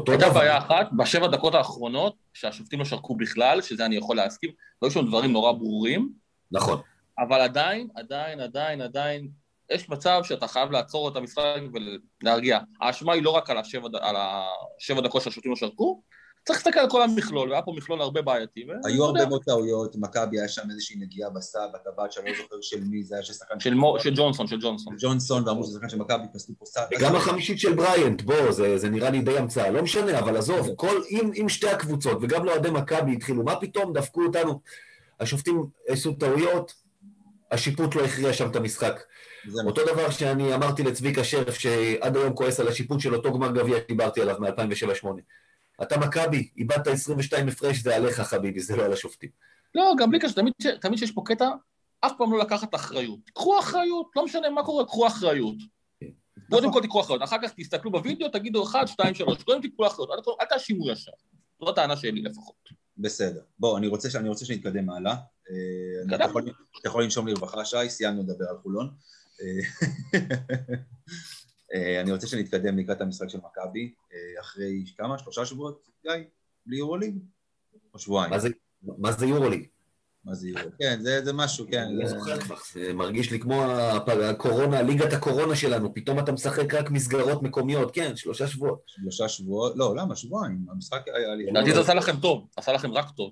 הייתה בעיה אחת, בשבע דקות האחרונות, שהשופטים לא שרקו בכלל, שזה אני יכול להסכים, לא היו שם דברים נורא ברורים.
נכון.
אבל עדיין, עדיין, עדיין, עדיין, יש מצב שאתה חייב לעצור את המשחק ולהרגיע. האשמה היא לא רק על השבע, על השבע דקות שהשופטים לא שרקו, צריך להסתכל על כל המכלול, והיה פה מכלול הרבה בעייתי.
היו הרבה מאוד טעויות, מכבי היה שם איזושהי נגיעה בסע, בטבעת שאני לא זוכר של מי, זה היה של שחקן...
של, של ג'ונסון, של ג'ונסון.
ג'ונסון, ואמרו שזה שחקן של מכבי, פסלו פה סע.
וגם החמישית של בריינט, בוא, זה, זה נראה לי די המצאה, לא משנה, אבל עזוב, כל, אם, אם שתי הקבוצות, וגם לאוהדי מכבי התחילו, מה פתאום דפקו אותנו? השופטים עשו טעויות, השיפוט לא הכריע שם את המשחק. אותו דבר שאני אמרתי לצביקה שרף, שעד היום כועס על השיפוט של אותו גמר גביע שדיברתי עליו מ-2007-2008. אתה מכבי, איבדת 22 הפרש, זה עליך חביבי, זה לא על השופטים.
לא, גם בלי קשר, תמיד, תמיד שיש פה קטע, אף פעם לא לקחת אחריות. קחו אחריות, לא משנה מה קורה, קחו אחריות. כן. קודם כל תקחו אחריות, אחר כך תסתכלו בווידאו, תגידו 1, 2, 3, קודם תקחו אחריות, אל תאשימו ישר. זו הטענה שלי לפחות.
בסדר. בוא, אני רוצה, אני רוצה שנתקדם הלאה. אה, אתה יכול, אתה יכול לנשום לרווחה, שי, סיימנו לדבר על חולון. [LAUGHS] אה, אה, אני רוצה שנתקדם לקראת המשחק של מכבי, אחרי כמה? שלושה שבועות, גיא? בלי יורוליג? או שבועיים?
מה זה יורוליג?
מה זה יורו? כן, זה, זה משהו, כן. אני
לא זוכר כבר, זה מרגיש לי כמו הקורונה, ליגת הקורונה שלנו, פתאום אתה משחק רק מסגרות מקומיות, כן, שלושה שבועות.
שלושה שבועות, לא, למה? שבועיים, המשחק היה לי...
לדעתי זה עשה לכם טוב, עשה לכם רק טוב.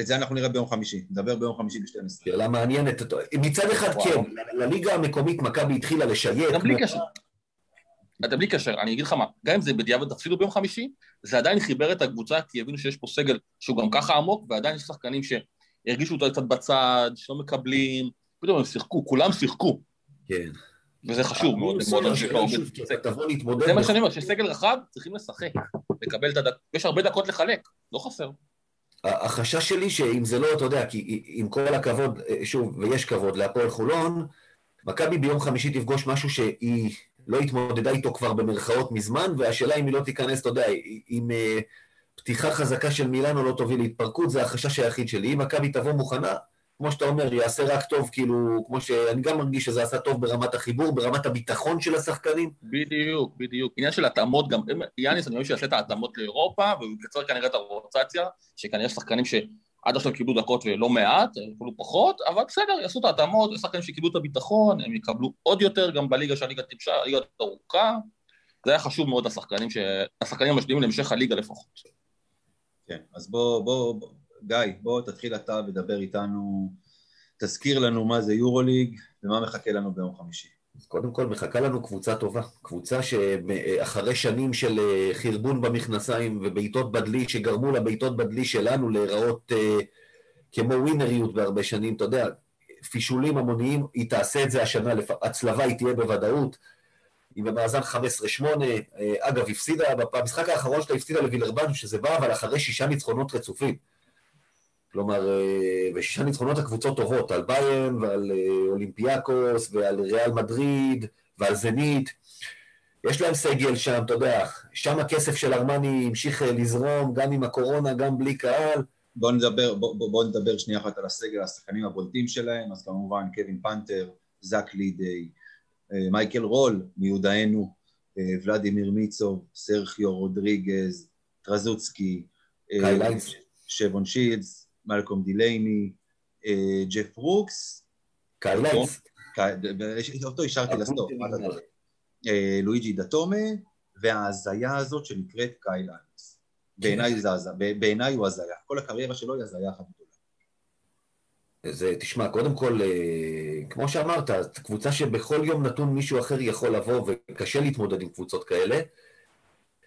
את זה אנחנו נראה ביום חמישי, נדבר ביום חמישי ב-12.
שאלה מעניינת, מצד אחד כן, לליגה המקומית מכבי התחילה לשייט.
גם בלי קשר. אתה בלי קשר, אני אגיד לך מה, גם אם זה בדיעבד תפסידו ביום חמישי, זה עדיין חיבר את הקבוצה, כי הבינו שיש פה סגל שהוא גם ככה עמוק, ועדיין יש שחקנים שהרגישו אותו קצת בצד, שלא מקבלים, פתאום הם שיחקו, כולם שיחקו.
כן.
וזה חשוב מאוד. זה מה שאני אומר, שסגל רחב צריכים לשחק, לקבל את הדקות, יש הרבה דקות לחלק, לא חסר.
החשש שלי שאם זה לא, אתה יודע, כי עם כל הכבוד, שוב, ויש כבוד להפועל חולון, מכבי ביום חמישי תפגוש משהו שהיא לא התמודדה איתו כבר במרכאות מזמן, והשאלה אם היא לא תיכנס, אתה יודע, עם uh, פתיחה חזקה של מילאנו לא תוביל להתפרקות, זה החשש היחיד שלי. אם מכבי תבוא מוכנה, כמו שאתה אומר, יעשה רק טוב, כאילו, כמו שאני גם מרגיש שזה עשה טוב ברמת החיבור, ברמת הביטחון של השחקנים.
בדיוק, בדיוק. עניין של התאמות גם, יאניס, אני חושב שיעשה את ההתאמות לאירופה, והוא יקצר כנראה את הרוטציה, שכנראה שחקנים ש... עד עכשיו קיבלו דקות ולא מעט, קיבלו פחות, אבל בסדר, יעשו את ההתאמות, יש שחקנים שקיבלו את הביטחון, הם יקבלו עוד יותר גם בליגה שהליגה טיפשה, הליגה ארוכה, זה היה חשוב מאוד לשחקנים, השחקנים המשלימים להמשך הליגה לפחות.
כן, אז בוא, בוא, בוא, גיא, בוא תתחיל אתה ודבר איתנו, תזכיר לנו מה זה יורוליג ומה מחכה לנו ביום חמישי.
אז קודם כל מחכה לנו קבוצה טובה, קבוצה שאחרי שנים של אה, חרבון במכנסיים ובעיטות בדלי שגרמו לבעיטות בדלי שלנו להיראות אה, כמו ווינריות בהרבה שנים, אתה יודע, פישולים המוניים, היא תעשה את זה השנה, הצלבה היא תהיה בוודאות, היא במאזן 15-8, אה, אגב, הפסידה, במשחק האחרון שלה הפסידה לווילרבן, שזה בא אבל אחרי שישה ניצחונות רצופים. כלומר, אה, ושישה ניצחונות הקבוצות טובות, על ביין ועל אה, אולימפיאקוס ועל ריאל מדריד ועל זנית. יש להם סגל שם, אתה יודע, שם הכסף של ארמני המשיך אה, לזרום, גם עם הקורונה, גם בלי קהל.
בואו נדבר, בוא, בוא נדבר שנייה אחת על הסגל, השחקנים הבולטים שלהם, אז כמובן קווין פנתר, זאק לדיי, מייקל רול מיודענו, ולדימיר מיצוב, סרחיו רודריגז, טרצ'בסקי, שבון שילדס, מלקום דילייני, אה, ג'ף ברוקס.
קייל היינס.
אותו השארתי לסוף, אה, לואיג'י דתומה, וההזיה הזאת שנקראת קייל היינס. בעיניי הוא הזיה. כל הקריירה שלו היא הזיה אחת גדולה.
זה, תשמע, קודם כל, אה, כמו שאמרת, קבוצה שבכל יום נתון מישהו אחר יכול לבוא, וקשה להתמודד עם קבוצות כאלה.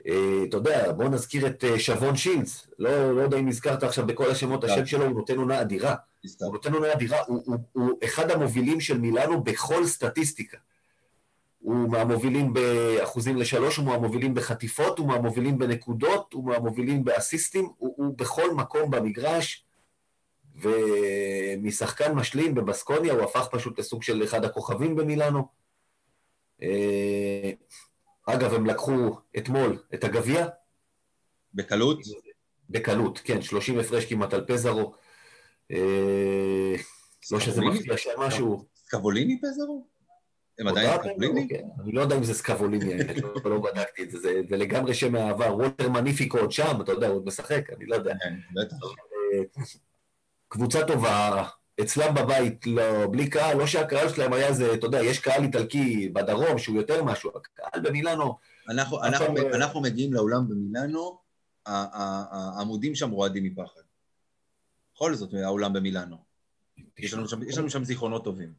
אה, אתה יודע, בוא נזכיר את אה, שבון שילס, לא, לא יודע אם הזכרת עכשיו בכל השמות, השם כן. שלו, הוא נותן עונה אדירה. הוא נותן עונה אדירה, הוא, הוא, הוא אחד המובילים של מילאנו בכל סטטיסטיקה. הוא מהמובילים באחוזים לשלוש, הוא מהמובילים בחטיפות, הוא מהמובילים בנקודות, הוא מהמובילים באסיסטים, הוא, הוא בכל מקום במגרש, ומשחקן משלים בבסקוניה הוא הפך פשוט לסוג של אחד הכוכבים במילאנו. אה, אגב, הם לקחו אתמול את הגביע.
בקלות?
בקלות, כן, 30 הפרש כמעט על פזרו. אה, לא שזה מפתיע שם משהו.
סקבוליני פזרו? הם עדיין סקבוליני?
כן, אני לא יודע אם זה סקבוליני, לא, לא בדקתי את זה, זה לגמרי שם מהעבר. וולטר מניפיקו עוד שם, אתה יודע, הוא עוד משחק, אני לא יודע. כן, בטח. קבוצה טובה, אצלם בבית, לא, בלי קהל, לא שהקהל שלהם היה איזה, אתה יודע, יש קהל איטלקי בדרום שהוא יותר משהו, הקהל במילאנו...
אנחנו, אנחנו, עכשיו, אנחנו מגיעים לאולם במילאנו, העמודים שם רועדים מפחד. בכל זאת, האולם במילאנו. יש לנו שם, יש לנו שם זיכרונות טובים.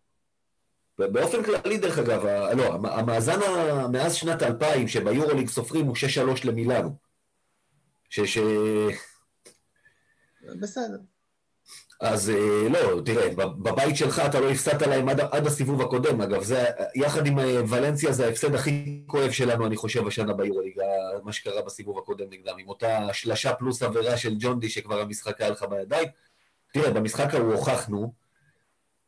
באופן כללי, דרך אגב, לא, המאזן מאז שנת 2000, שביורוליג סופרים, הוא 6-3 למילאנו. ש... ש...
בסדר.
אז אה, לא, תראה, בבית שלך אתה לא הפסדת להם עד, עד הסיבוב הקודם, אגב, זה, יחד עם אה, ולנסיה זה ההפסד הכי כואב שלנו, אני חושב, השנה ביורוליג, מה שקרה בסיבוב הקודם נגדם, עם אותה שלשה פלוס עבירה של ג'ונדי שכבר המשחק היה לך בידיים. תראה, במשחק ההוא הוכחנו,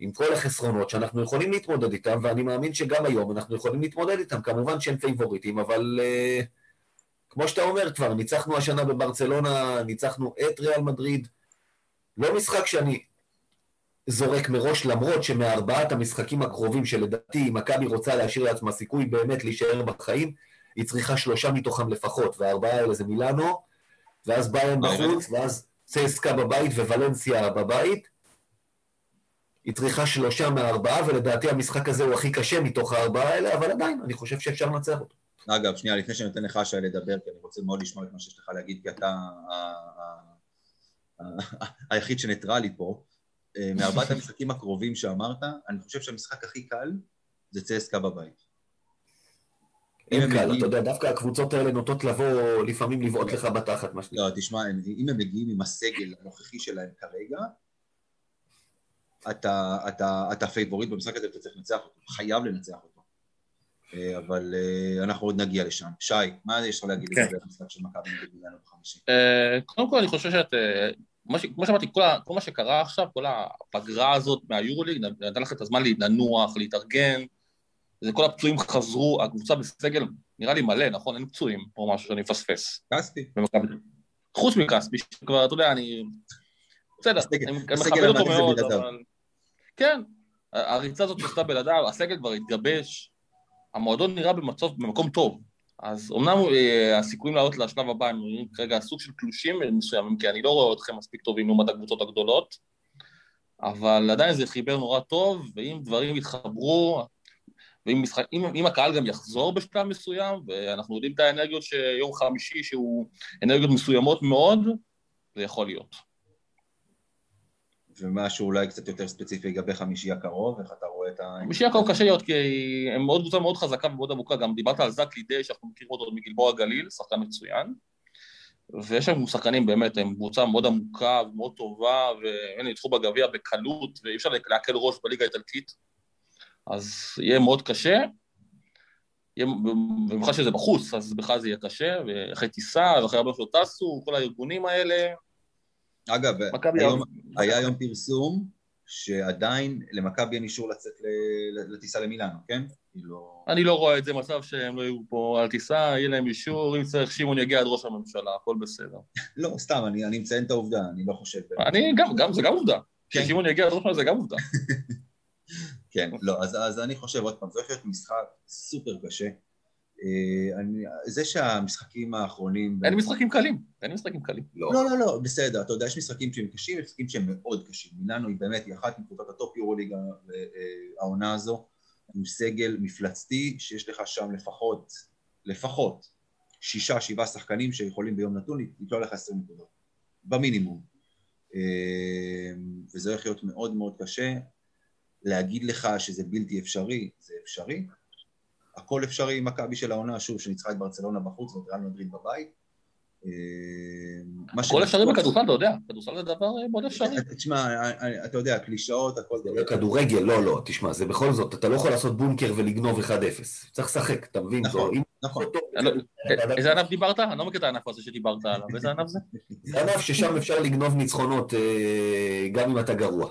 עם כל החסרונות, שאנחנו יכולים להתמודד איתם, ואני מאמין שגם היום אנחנו יכולים להתמודד איתם, כמובן שהם פייבוריטים, אבל uh, כמו שאתה אומר כבר, ניצחנו השנה בברצלונה, ניצחנו את ריאל מדריד, לא משחק שאני זורק מראש, למרות שמארבעת המשחקים הקרובים שלדעתי אם מכבי רוצה להשאיר לעצמה סיכוי באמת להישאר בחיים, היא צריכה שלושה מתוכם לפחות, והארבעה האלה זה מילאנו, ואז ביירן בחוץ, ואז צסקה בבית וולנסיה בבית. היא צריכה שלושה מהארבעה, ולדעתי המשחק הזה הוא הכי קשה מתוך הארבעה האלה, אבל עדיין, אני חושב שאפשר לנצח אותו.
אגב, שנייה, לפני שאני נותן לך שי לדבר, כי אני רוצה מאוד לשמוע את מה שיש לך להגיד, כי אתה היחיד שניטרלי פה, אה, מארבעת המשחקים הקרובים שאמרת, אני חושב שהמשחק הכי קל זה צסקה בבית.
אין קל, אתה יודע, דווקא הקבוצות האלה נוטות לבוא, לפעמים לבעוט לך בתחת, מה
שנקרא. לא, תשמע, אם הם מגיעים עם הסגל הנוכחי שלהם כרגע, אתה פייבוריט במשחק הזה ואתה צריך לנצח אותו, חייב לנצח אותו. אה, אבל אה, אנחנו עוד נגיע לשם. שי, מה יש לך להגיד כן. לגבי המשחק של מכבי נגד מילאנו בחמישי?
קודם כל, אני חושב שאת כמו שאמרתי, כל, כל מה שקרה עכשיו, כל הפגרה הזאת מהיורוליג, נתן לך את הזמן לנוח, להתארגן, זה כל הפצועים חזרו, הקבוצה בסגל נראה לי מלא, נכון? אין פצועים או משהו שאני מפספס.
כספי.
חוץ מכספי, שכבר, אתה יודע, אני... בסדר, אני מכבד אותו מאוד, אבל... כן, הריצה הזאת שעשתה בלעדיו, הסגל כבר התגבש, המועדון נראה במצב, במקום טוב. אז אומנם אה, הסיכויים לעלות לשלב הבא הם כרגע סוג של תלושים מסוימים, כי אני לא רואה אתכם מספיק טובים לעומת הקבוצות הגדולות, אבל עדיין זה חיבר נורא טוב, ואם דברים יתחברו, ואם משחק, אם, אם הקהל גם יחזור בשלב מסוים, ואנחנו יודעים את האנרגיות שיום חמישי שהוא אנרגיות מסוימות מאוד, זה יכול להיות.
ומשהו אולי קצת יותר ספציפי לגבי חמישי הקרוב, איך אתה רואה את ה...
חמישי הקרוב קשה להיות, כי הם מאוד קבוצה מאוד חזקה ומאוד עמוקה, גם דיברת על זק לידי, שאנחנו מכירים אותו מגלבוע הגליל, שחקן מצוין, ויש שם שחקנים באמת, הם קבוצה מאוד עמוקה ומאוד טובה, והם ניצחו בגביע בקלות, ואי אפשר להקל ראש בליגה האיטלקית, אז יהיה מאוד קשה, במיוחד שזה בחוץ, אז בכלל זה יהיה קשה, ואחרי טיסה, ואחרי הרבה שלא טסו, כל הארגונים האלה,
אגב, היום, היה היום פרסום שעדיין למכבי אין אישור לצאת לטיסה למילאנו, כן?
לא... אני לא רואה את זה מצב שהם לא יהיו פה על טיסה, יהיה להם אישור, אם צריך שמעון יגיע עד ראש הממשלה, הכל בסדר. [LAUGHS]
לא, סתם, אני, אני מציין את העובדה, אני לא חושב...
אני גם, גם, זה גם עובדה. כן. ששמעון יגיע עד ראש הממשלה זה גם עובדה. [LAUGHS]
כן, לא, אז, אז אני חושב, עוד פעם, זה הולך להיות משחק סופר קשה. אה, אני, זה שהמשחקים האחרונים...
אין משחקים קלים, אין משחקים קלים.
לא. לא, לא, לא, בסדר, אתה יודע, יש משחקים שהם קשים, יש משחקים שהם מאוד קשים. מילאנו היא באמת, היא אחת מקבוצות הטופ יורוליגה אה, העונה הזו, עם סגל מפלצתי, שיש לך שם לפחות, לפחות, שישה, שבעה שחקנים שיכולים ביום נתון לקלוע לך עשרים נקודות, במינימום. אה, וזה הולך להיות מאוד מאוד קשה. להגיד לך שזה בלתי אפשרי, זה אפשרי, הכל אפשרי עם מכבי של העונה, שוב, שניצחה את ברצלונה בחוץ ואת ריאל מדריד בבית.
אה, הכל אפשרי בכדורסל, אתה יודע, כדורסל זה דבר אה, מאוד אפשרי.
תשמע, אתה יודע, קלישאות, הכל...
לא כדורגל, לא, לא, תשמע, זה בכל זאת, אתה לא יכול לעשות בונקר ולגנוב 1-0. צריך לשחק, אתה מבין?
נכון, נכון.
לא- איזה ענף דיברת? אני לא מכיר את הענף הזה שדיברת עליו, איזה ענף זה?
זה ענף ששם אפשר לגנוב ניצחונות אה, גם אם אתה גרוע.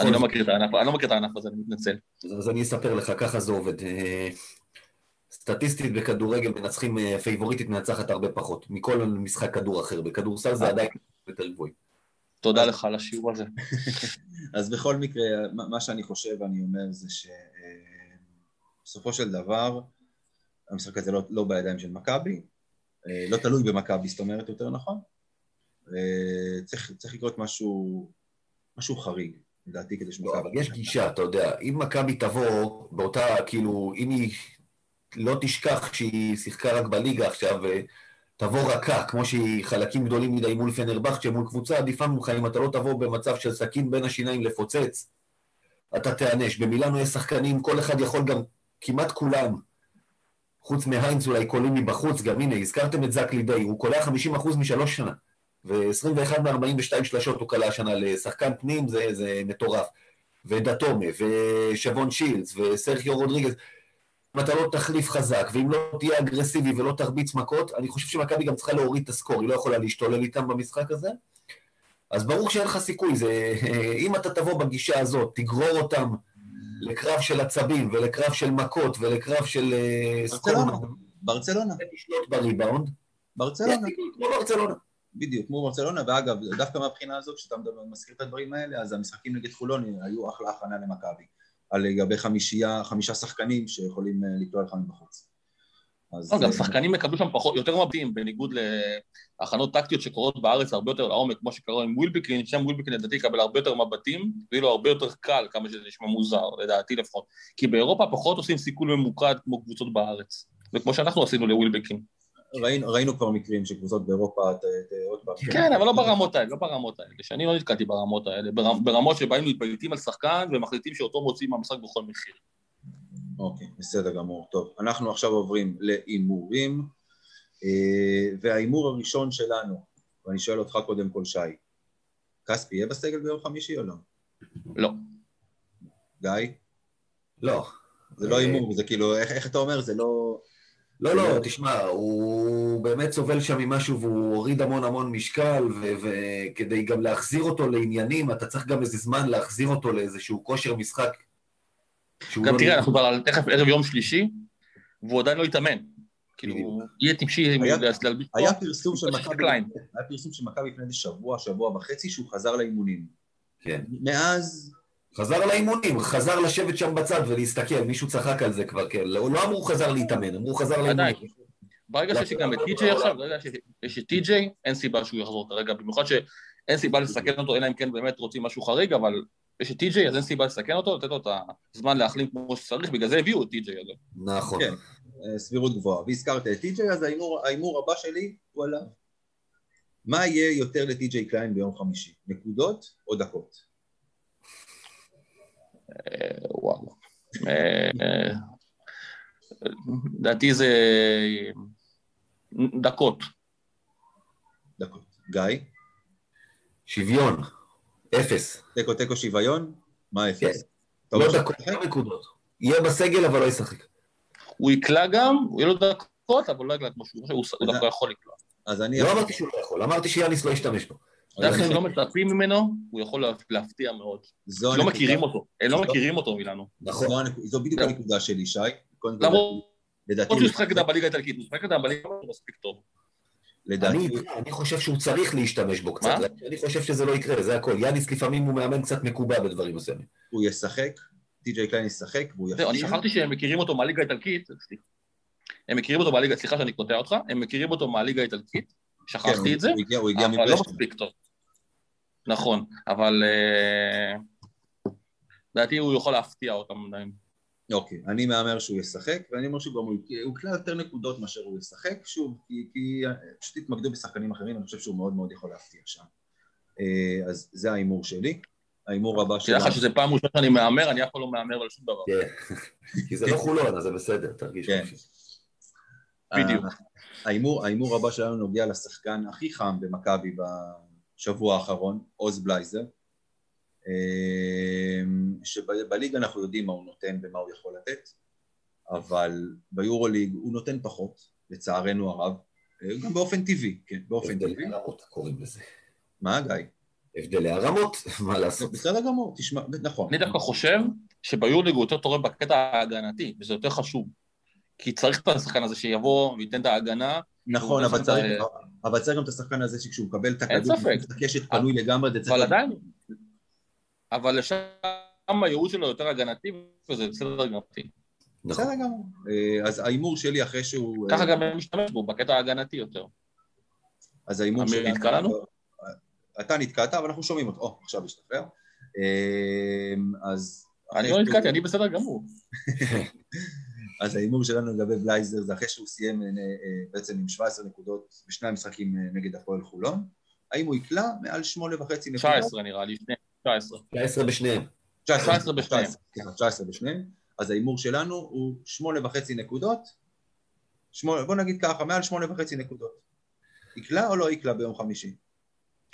אני לא מכיר את הענף הזה, אני מתנצל.
אז אני אספר לך, ככה זה עובד. סטטיסטית בכדורגל מנצחים, אה, פייבוריטית מנצחת הרבה פחות, מכל משחק כדור אחר. בכדורסל זה עדיין יותר גבוהי.
תודה לך על השיעור הזה. [LAUGHS]
אז בכל מקרה, מה שאני חושב, אני אומר, זה שבסופו של דבר, המשחק הזה לא, לא בידיים של מכבי, אה, לא תלוי במכבי, זאת אומרת, יותר נכון. צריך, צריך לקרות משהו, משהו חריג, לדעתי, כדי שמכבי...
לא, אבל יש גישה, אתה יודע, אם מכבי תבוא באותה, כאילו, אם היא לא תשכח שהיא שיחקה רק בליגה עכשיו, תבוא רכה, כמו שהיא חלקים גדולים מדי מול פנרבכצ'ה, מול קבוצה עדיפה ממך, אם אתה לא תבוא במצב של סכין בין השיניים לפוצץ, אתה תיענש. במילאנו יש שחקנים, כל אחד יכול גם, כמעט כולם, חוץ מהיינץ אולי קולים מבחוץ, גם הנה, הזכרתם את זק לידי, הוא קולע 50% משלוש שנה, ו-21 מ-42 שלשות הוא קלע השנה לשחקן פנים, זה, זה מטורף. ודתומה, ושבון שילס, וסרחיו רודריגז, אם אתה לא תחליף חזק, ואם לא תהיה אגרסיבי ולא תרביץ מכות, אני חושב שמכבי גם צריכה להוריד את הסקור, היא לא יכולה להשתולל איתם במשחק הזה. אז ברור שאין לך סיכוי, זה, אם אתה תבוא בגישה הזאת, תגרור אותם לקרב של עצבים, ולקרב של מכות, ולקרב של
אה, ברצלונה. ברצלונה.
בריבאונד.
ברצלונה.
כמו ברצלונה.
בדיוק, כמו ברצלונה, ואגב, דווקא מהבחינה הזאת, כשאתה מזכיר את הדברים האלה, אז המשחקים נגד חולון היו אחלה הכנה למכבי. על לגבי חמישייה, חמישה שחקנים שיכולים אה, לקטוע לך מבחוץ.
אז... גם אה, שחקנים יקבלו שם פחות, יותר מבטים, בניגוד להכנות טקטיות שקורות בארץ הרבה יותר לעומק, כמו שקרה עם ווילבקין, שם ווילבקין לדעתי יקבל הרבה יותר מבטים, ויהיה לו הרבה יותר קל, כמה שזה נשמע מוזר, לדעתי לפחות. כי באירופה פחות עושים סיכול ממוקד כמו קבוצות בארץ, וכמו שאנחנו עשינו לווילבקין.
ראינו, ראינו כבר מקרים שקבוצות באירופה, עוד פעם.
כן, אבל לא ברמות האלה, לא ברמות האלה, שאני לא נתקלתי ברמות האלה, ברמות שבהם מתבייתים על שחקן ומחליטים שאותו מוציאים מהמשחק בכל מחיר.
אוקיי, בסדר גמור. טוב, אנחנו עכשיו עוברים להימורים, אה, וההימור הראשון שלנו, ואני שואל אותך קודם כל, שי, כספי יהיה בסגל ביום חמישי או לא?
לא.
גיא?
לא.
זה לא הימור, זה כאילו, איך אתה אומר, זה לא...
לא, לא, תשמע, הוא באמת סובל שם ממשהו והוא הוריד המון המון משקל, וכדי גם להחזיר אותו לעניינים, אתה צריך גם איזה זמן להחזיר אותו לאיזשהו כושר משחק.
גם לא תראה, אנחנו כבר על תכף ערב יום שלישי, והוא עדיין לא התאמן. כאילו, יהיה טיפשי
להלביש פה. היה פרסום של מכבי, היה פרסום של מכבי לפני שבוע, שבוע וחצי, שהוא חזר לאימונים.
כן.
מאז...
חזר לאימונים, חזר לשבת שם בצד ולהסתכל, מישהו צחק על זה כבר, כן. לא, לא אמרו חזר להתאמן, אמרו חזר לאימונים.
ברגע שיש גם את טי.ג'יי עכשיו, ברגע שיש את טי.ג'יי, אין סיבה שהוא יחזור כרגע, במיוחד שאין סיבה לסכן אותו, אלא אם כן באמת רוצים משהו חריג, אבל יש את טי.ג'יי, אז אין סיבה לסכן אותו, לתת לו את הזמן להחלים כמו שצריך, בגלל זה הביאו את טי.ג'יי אגב.
נכון.
כן, אה, סבירות גבוהה. והזכרת את טי.ג'יי, אז ההימור הבא שלי הוא עליו. מה יהיה יותר לטי.ג'יי קליין ביום חמישי? נקודות או דקות?
אה, וואו. אה, לדעתי זה דקות.
דקות. גיא?
שוויון. אפס.
תיקו תיקו שוויון? מה אפס?
כן. לא דקות, לא נקודות. יהיה בסגל אבל לא ישחק.
הוא יקלע גם, הוא יהיה לו דקות, אבל לא יקלע כמו שהוא, הוא דווקא יכול לקלוע.
אז אני... לא אמרתי שהוא לא יכול, אמרתי שיאניס לא ישתמש בו.
דווקא שלא מצפים ממנו, הוא יכול להפתיע מאוד. לא מכירים אותו, הם לא מכירים אותו מילאנו.
נכון, זו בדיוק הנקודה שלי, שי.
למרות שהוא ישחק איתה בליגה האיטלקית, הוא ישחק איתה בליגה מספיק טוב.
לדעתי... אני חושב שהוא צריך להשתמש בו קצת, אני חושב שזה לא יקרה, זה הכל. יאניס לפעמים הוא מאמן קצת מקובע בדברים מסוימים.
הוא ישחק, טי.ג'יי קליין ישחק, והוא יפתיע.
אני שכחתי שהם מכירים אותו מהליגה האיטלקית, הם מכירים אותו מהליגה, סליחה שאני קוטע אותך, הם מכירים אותו מהליגה האיטלקית, שכחתי כן, את זה, אבל לא מספיק טוב. נכון, אבל אה, לדעתי הוא יכול להפתיע אותם עדיין.
אוקיי, אני מהמר שהוא ישחק, ואני אומר שגם הוא יקלע יותר נקודות מאשר הוא ישחק, שוב, כי, כי פשוט התמקדו בשחקנים אחרים, אני חושב שהוא מאוד מאוד יכול להפתיע שם. אה, אז זה ההימור שלי. ההימור הבא
שלנו... תדע לך שזה פעם ראשונה שאני מהמר, אני אף פעם לא מהמר על שום דבר.
כן, [LAUGHS] כי זה לא חולון, אז זה בסדר, תרגיש כן.
בדיוק.
ההימור הבא שלנו נוגע לשחקן הכי חם במכבי בשבוע האחרון, עוז בלייזר. אמ, שבליגה אנחנו יודעים מה הוא נותן ומה הוא יכול לתת, אבל ביורוליג הוא נותן פחות, לצערנו הרב, אה, גם באופן טבעי, כן, באופן טבעי.
הבדלי הרמות קוראים לזה.
מה, גיא?
הבדלי הרמות, [LAUGHS] מה לעשות?
בסדר גמור, תשמע, נכון.
אני דווקא חושב שביורוליג הוא יותר תורם בקטע ההגנתי, וזה יותר חשוב. כי צריך את השחקן הזה שיבוא וייתן את ההגנה.
נכון, אבל צריך, אבל צריך גם את השחקן הזה שכשהוא מקבל את הכדור. את הקשת פנוי לגמרי, זה צריך...
אבל עדיין, אבל לשם הייעוד שלו יותר הגנתי, וזה בסדר גמרתי.
נכון.
בסדר גמור. אה, אז ההימור שלי אחרי שהוא...
ככה גם אני משתמש בו, בקטע ההגנתי יותר.
אז ההימור שלנו...
נתקע לנו?
אתה נתקעת, אבל אנחנו שומעים אותו. או, עכשיו השתחרר. אה, אז...
אני לא נתקעתי, אני בסדר גמור. [LAUGHS]
אז ההימור שלנו לגבי בלייזר זה אחרי שהוא סיים אה, אה, בעצם עם 17 נקודות בשני המשחקים אה, נגד הפועל חולון. האם הוא יקלע מעל שמונה וחצי נקודות?
19 נראה לי, שני- 19.
19 בשניהם.
19 בשניהם.
סליחה, 19 בשניהם. אז ההימור שלנו הוא שמונה וחצי נקודות. שמונה, בוא נגיד ככה, מעל שמונה וחצי נקודות. יקלע או לא יקלע ביום חמישי?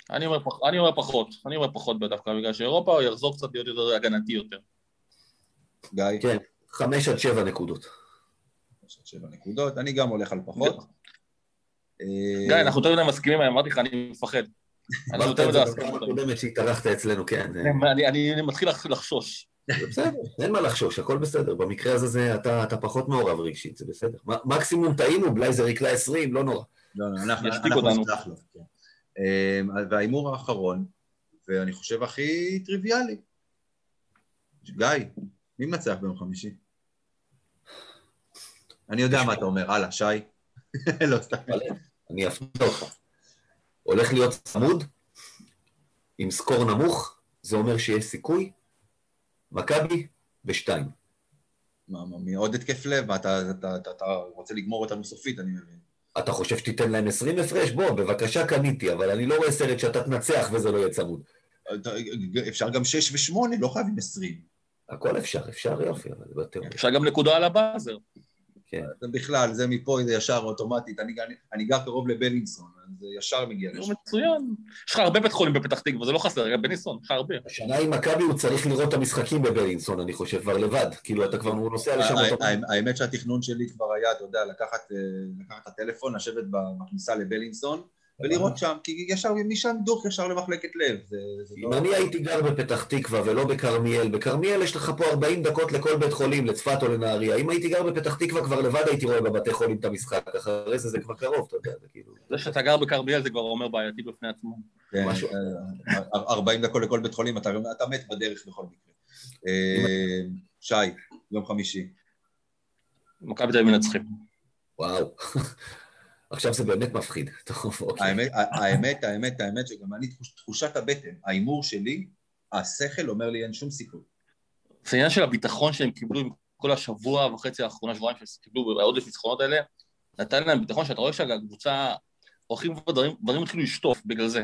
אני אומר פח- אני אומר פחות, אני אומר פחות דווקא, בגלל שאירופה הוא יחזור קצת להיות יותר הגנתי יותר.
גיא?
כן, 5 עד 7 נקודות.
יש עוד שבע נקודות, אני גם הולך על פחות. אה,
גיא, אנחנו יותר מדי מסכימים, אמרתי לך, אני מפחד. אני
אמרת
יותר
את
מדי
זה
מסכים.
בפעם הקודמת שהתארחת אצלנו, כן.
אני- אני מתחיל לח- לחשוש.
בסדר, אין מה לחשוש, הכל בסדר. במקרה הזה זה, אתה, פחות מעורב רגשית, זה בסדר. מקסימום טעינו, בלייזר יקלע 20, לא נורא.
לא, לא, אנחנו אנחנו
אותנו.
לו. כן. אה, וההימור האחרון, ואני חושב הכי טריוויאלי. גיא, מי מנצח ביום חמישי? אני יודע מה אתה אומר, הלאה, שי. [LAUGHS] לא, סתם.
אני אפתיע אותך. הולך להיות צמוד, עם סקור נמוך, זה אומר שיש סיכוי. מכבי בשתיים.
מה, מה, מי עוד התקף לב? מה, אתה, אתה, אתה, אתה רוצה לגמור אותנו סופית, אני מבין.
אתה חושב שתיתן להם 20 הפרש? בוא, בבקשה קניתי, אבל אני לא רואה סרט שאתה תנצח וזה לא יהיה צמוד.
אפשר גם 6 ו-8, לא חייבים 20.
הכל אפשר, אפשר יופי, אבל זה בתיאוריה.
אפשר גם נקודה על הבאזר.
כן.
זה בכלל, זה מפה, זה ישר אוטומטית. אני, אני, אני גר קרוב לבלינסון, אז זה ישר מגיע לשם.
מצוין. יש לך הרבה בית חולים בפתח תקווה, זה לא חסר, גם בניסון, יש לך הרבה.
השנה עם מכבי הוא צריך לראות את המשחקים בבלינסון, אני חושב, כבר לבד. כאילו, אתה כבר נוסע לשם.
ה- האמת שהתכנון שלי כבר היה, אתה יודע, לקחת, אה, לקחת את הטלפון, לשבת בכניסה לבלינסון, ולראות שם, כי ישר, משם דוך ישר למחלקת לב. זה, זה
אם
לא...
אני הייתי גר בפתח תקווה ולא בכרמיאל, בכרמיאל יש לך פה 40 דקות לכל בית חולים, לצפת או לנהריה. אם הייתי גר בפתח תקווה כבר לבד הייתי רואה בבתי חולים את המשחק, אחרי זה זה כבר קרוב, אתה יודע, זה כאילו...
זה שאתה גר בכרמיאל זה כבר אומר בעייתי בפני עצמו.
כן,
משהו.
אה, 40 דקות לכל בית חולים, אתה, אתה מת בדרך בכל מקרה. אה, שי, יום חמישי.
מכבי תל אביב מנצחים.
וואו. עכשיו זה באמת מפחיד. [LAUGHS] טוב, אוקיי.
האמת, האמת, האמת, האמת שגם אני, תחוש- תחושת הבטן, ההימור שלי, השכל אומר לי אין שום סיכוי.
זה עניין של הביטחון שהם קיבלו עם כל השבוע וחצי האחרונה, שבועיים שהם קיבלו בעודף ניצחונות האלה, נתן להם ביטחון שאתה רואה שהקבוצה, הולכים ודברים, דברים התחילו לשטוף בגלל זה.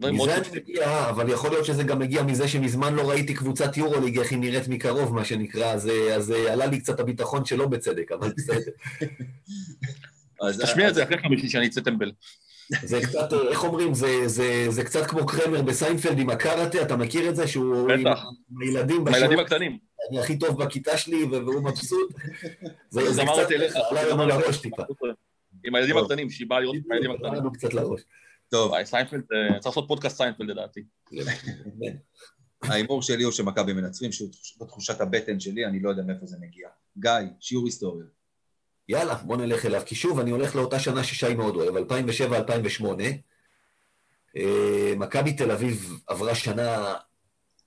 מזה אני. מגיע, אבל יכול להיות שזה גם מגיע מזה שמזמן לא ראיתי קבוצת יורוליג, איך היא נראית מקרוב, מה שנקרא, אז, אז אה, עלה לי קצת הביטחון שלא בצדק, אבל בסדר. [LAUGHS]
אז-
תשמיע את זה אחרי חמישי שאני אצא טמבל.
זה קצת, אה, איך אומרים, זה, זה, זה קצת כמו קרמר בסיינפלד עם הקארטה, אתה מכיר את זה? שהוא עם
בטח.
עם הילדים
עם
בשיעור,
הילדים הקטנים.
אני הכי טוב בכיתה שלי, והוא מבסוט. [LAUGHS] זה, זה קצת. עלה לנו לראש טיפה.
עם הילדים. הקטנים, שהיא באה לראות את הילדים
עלה
הקטנים.
לנו קצת לראש.
טוב,
וואי, סיינפלד, אה, צריך לעשות פודקאסט סיינפלד לדעתי.
ההימור שלי הוא שמכבי מנצחים, שהוא תחוש- תחושת הבטן שלי, אני לא יודע מאיפה זה מגיע. גיא, שיעור היסטוריה.
יאללה, בוא נלך אליו. כי שוב, אני הולך לאותה שנה ששי מאוד אוהב, 2007-2008. אה, מכבי תל אביב עברה שנה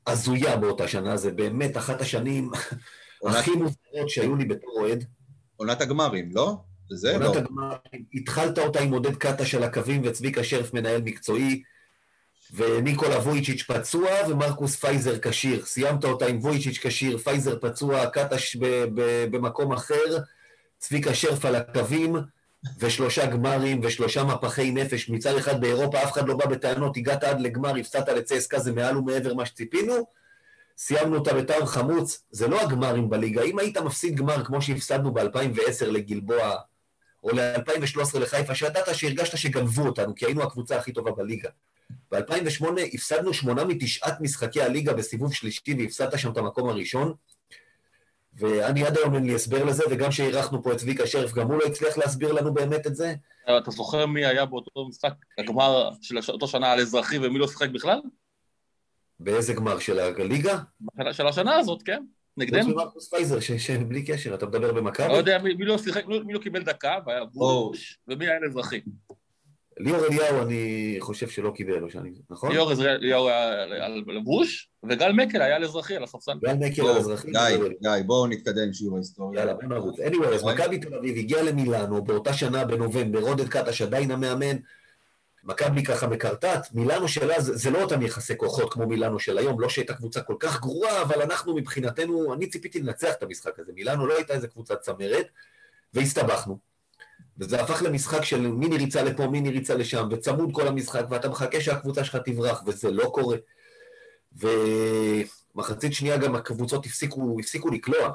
הזויה באותה שנה, זה באמת אחת השנים הכי מוזרות שהיו לי בתור אוהד.
עונת הגמרים, לא? זה? לא.
עונת הגמר, התחלת אותה עם עודד קטש על הקווים וצביקה שרף מנהל מקצועי, וניקולה וויצ'יץ' פצוע ומרקוס פייזר כשיר. סיימת אותה עם וויצ'יץ' כשיר, פייזר פצוע, קטש במקום אחר, צביקה שרף על הקווים, ושלושה גמרים ושלושה מפחי נפש. מצד אחד באירופה אף אחד לא בא בטענות, הגעת עד לגמר, הפסדת לצסקה, זה מעל ומעבר מה שציפינו. סיימנו אותה בטעם חמוץ, זה לא הגמרים בליגה. אם היית מפסיד גמר כמו שהפסדנו ב-2010 לגלבוע, או ל-2013 לחיפה, שידעת שהרגשת שגנבו אותנו, כי היינו הקבוצה הכי טובה בליגה. ב-2008 הפסדנו שמונה מתשעת משחקי הליגה בסיבוב שלישי, והפסדת שם את המקום הראשון. ואני עד היום אין לי הסבר לזה, וגם כשאירחנו פה את צביקה שרף, גם הוא לא הצליח להסביר לנו באמת את זה.
אה, אתה זוכר מי היה באותו משחק, הגמר של אותו שנה על אזרחי ומי לא שיחק בכלל?
באיזה גמר של הליגה?
של השנה הזאת, כן? נגדנו?
חוץ ממרקוס פייזר, שבלי קשר, אתה מדבר במכבי?
לא יודע מי מי לא שיחק, מי לא קיבל דקה, והיה בוש, ומי היה אזרחי.
ליאור אליהו, אני חושב שלא קיבל. נכון?
ליאור היה על על בוש, וגל מקל היה על אזרחי, על הספסל.
גל מקל על אזרחי.
גיא,
מדבר.
גיא, בואו נתקדם עם שיעור ההיסטוריה.
יאללה, בוא נרוץ. anyway, אז
אוקיי.
מכבי תל אביב הגיעה למילאנו באותה שנה בנובמבר, עודד קטש עדיין המאמן, מכבי ככה מקרטט, מילאנו שלה זה, זה לא אותם יחסי כוחות כמו מילאנו של היום, לא שהייתה קבוצה כל כך גרועה, אבל אנחנו מבחינתנו, אני ציפיתי לנצח את המשחק הזה, מילאנו לא הייתה איזה קבוצת צמרת, והסתבכנו. וזה הפך למשחק של מיני ריצה לפה, מיני ריצה לשם, וצמוד כל המשחק, ואתה מחכה שהקבוצה שלך תברח, וזה לא קורה. ומחצית שנייה גם הקבוצות הפסיקו, הפסיקו לקלוע.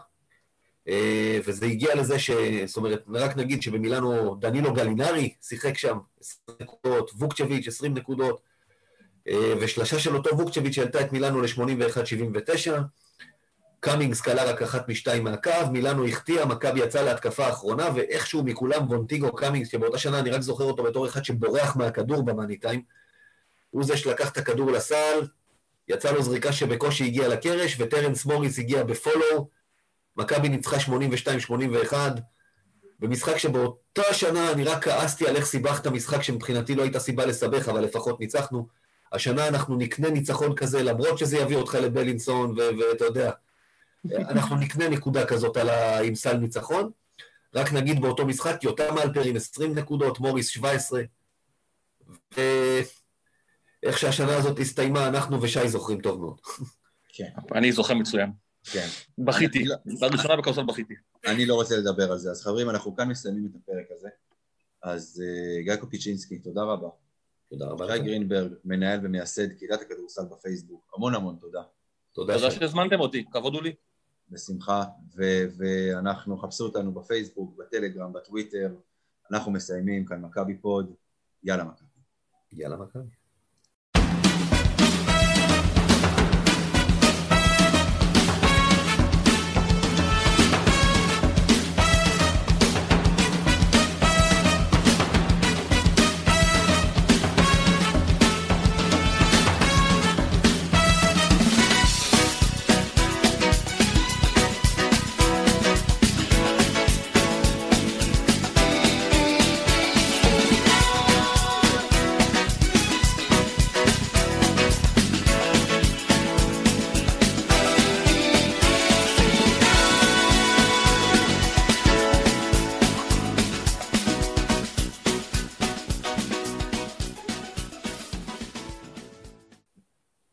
אה, וזה הגיע לזה ש... זאת אומרת, רק נגיד שבמילאנו דנילו גלינרי שיחק שם 20 נקודות, ווקצ'ביץ' 20 נקודות, אה, ושלשה של אותו ווקצ'ביץ' העלתה את מילאנו ל-81-79. קאמינגס קלע רק אחת משתיים מהקו, מילאנו החטיאה, מכבי יצאה להתקפה האחרונה, ואיכשהו מכולם וונטיגו קאמינגס, שבאותה שנה אני רק זוכר אותו בתור אחד שבורח מהכדור במאני טיים, הוא זה שלקח את הכדור לסל, יצא לו זריקה שבקושי הגיעה לקרש, וטרנס מוריס הגיע ב follow, מכבי ניצחה 82-81, במשחק שבאותה שנה אני רק כעסתי על איך סיבכת משחק שמבחינתי לא הייתה סיבה לסבך, אבל לפחות ניצחנו. השנה אנחנו נקנה ניצחון כזה, למרות שזה יביא אותך לבלינסון, ואתה יודע, אנחנו נקנה נקודה כזאת על ה... עם סל ניצחון. רק נגיד באותו משחק, יותם אלפרין 20 נקודות, מוריס 17. ואיך שהשנה הזאת הסתיימה, אנחנו ושי זוכרים טוב מאוד.
כן,
אני זוכר מצוין.
כן.
בכיתי.
לא-
לראשונה בכדורסל בכיתי.
אני לא רוצה לדבר על זה. אז חברים, אנחנו כאן מסיימים את הפרק הזה. אז אה, גיא קופיצ'ינסקי, תודה רבה.
תודה רבה
שי. גרינברג, מנהל ומייסד קהילת הכדורסל בפייסבוק. המון המון תודה.
תודה.
שהזמנתם אותי, כבוד הוא לי.
בשמחה, ו- ואנחנו, חפשו אותנו בפייסבוק, בטלגרם, בטוויטר. אנחנו מסיימים כאן מכבי פוד. יאללה מכבי.
יאללה מכבי.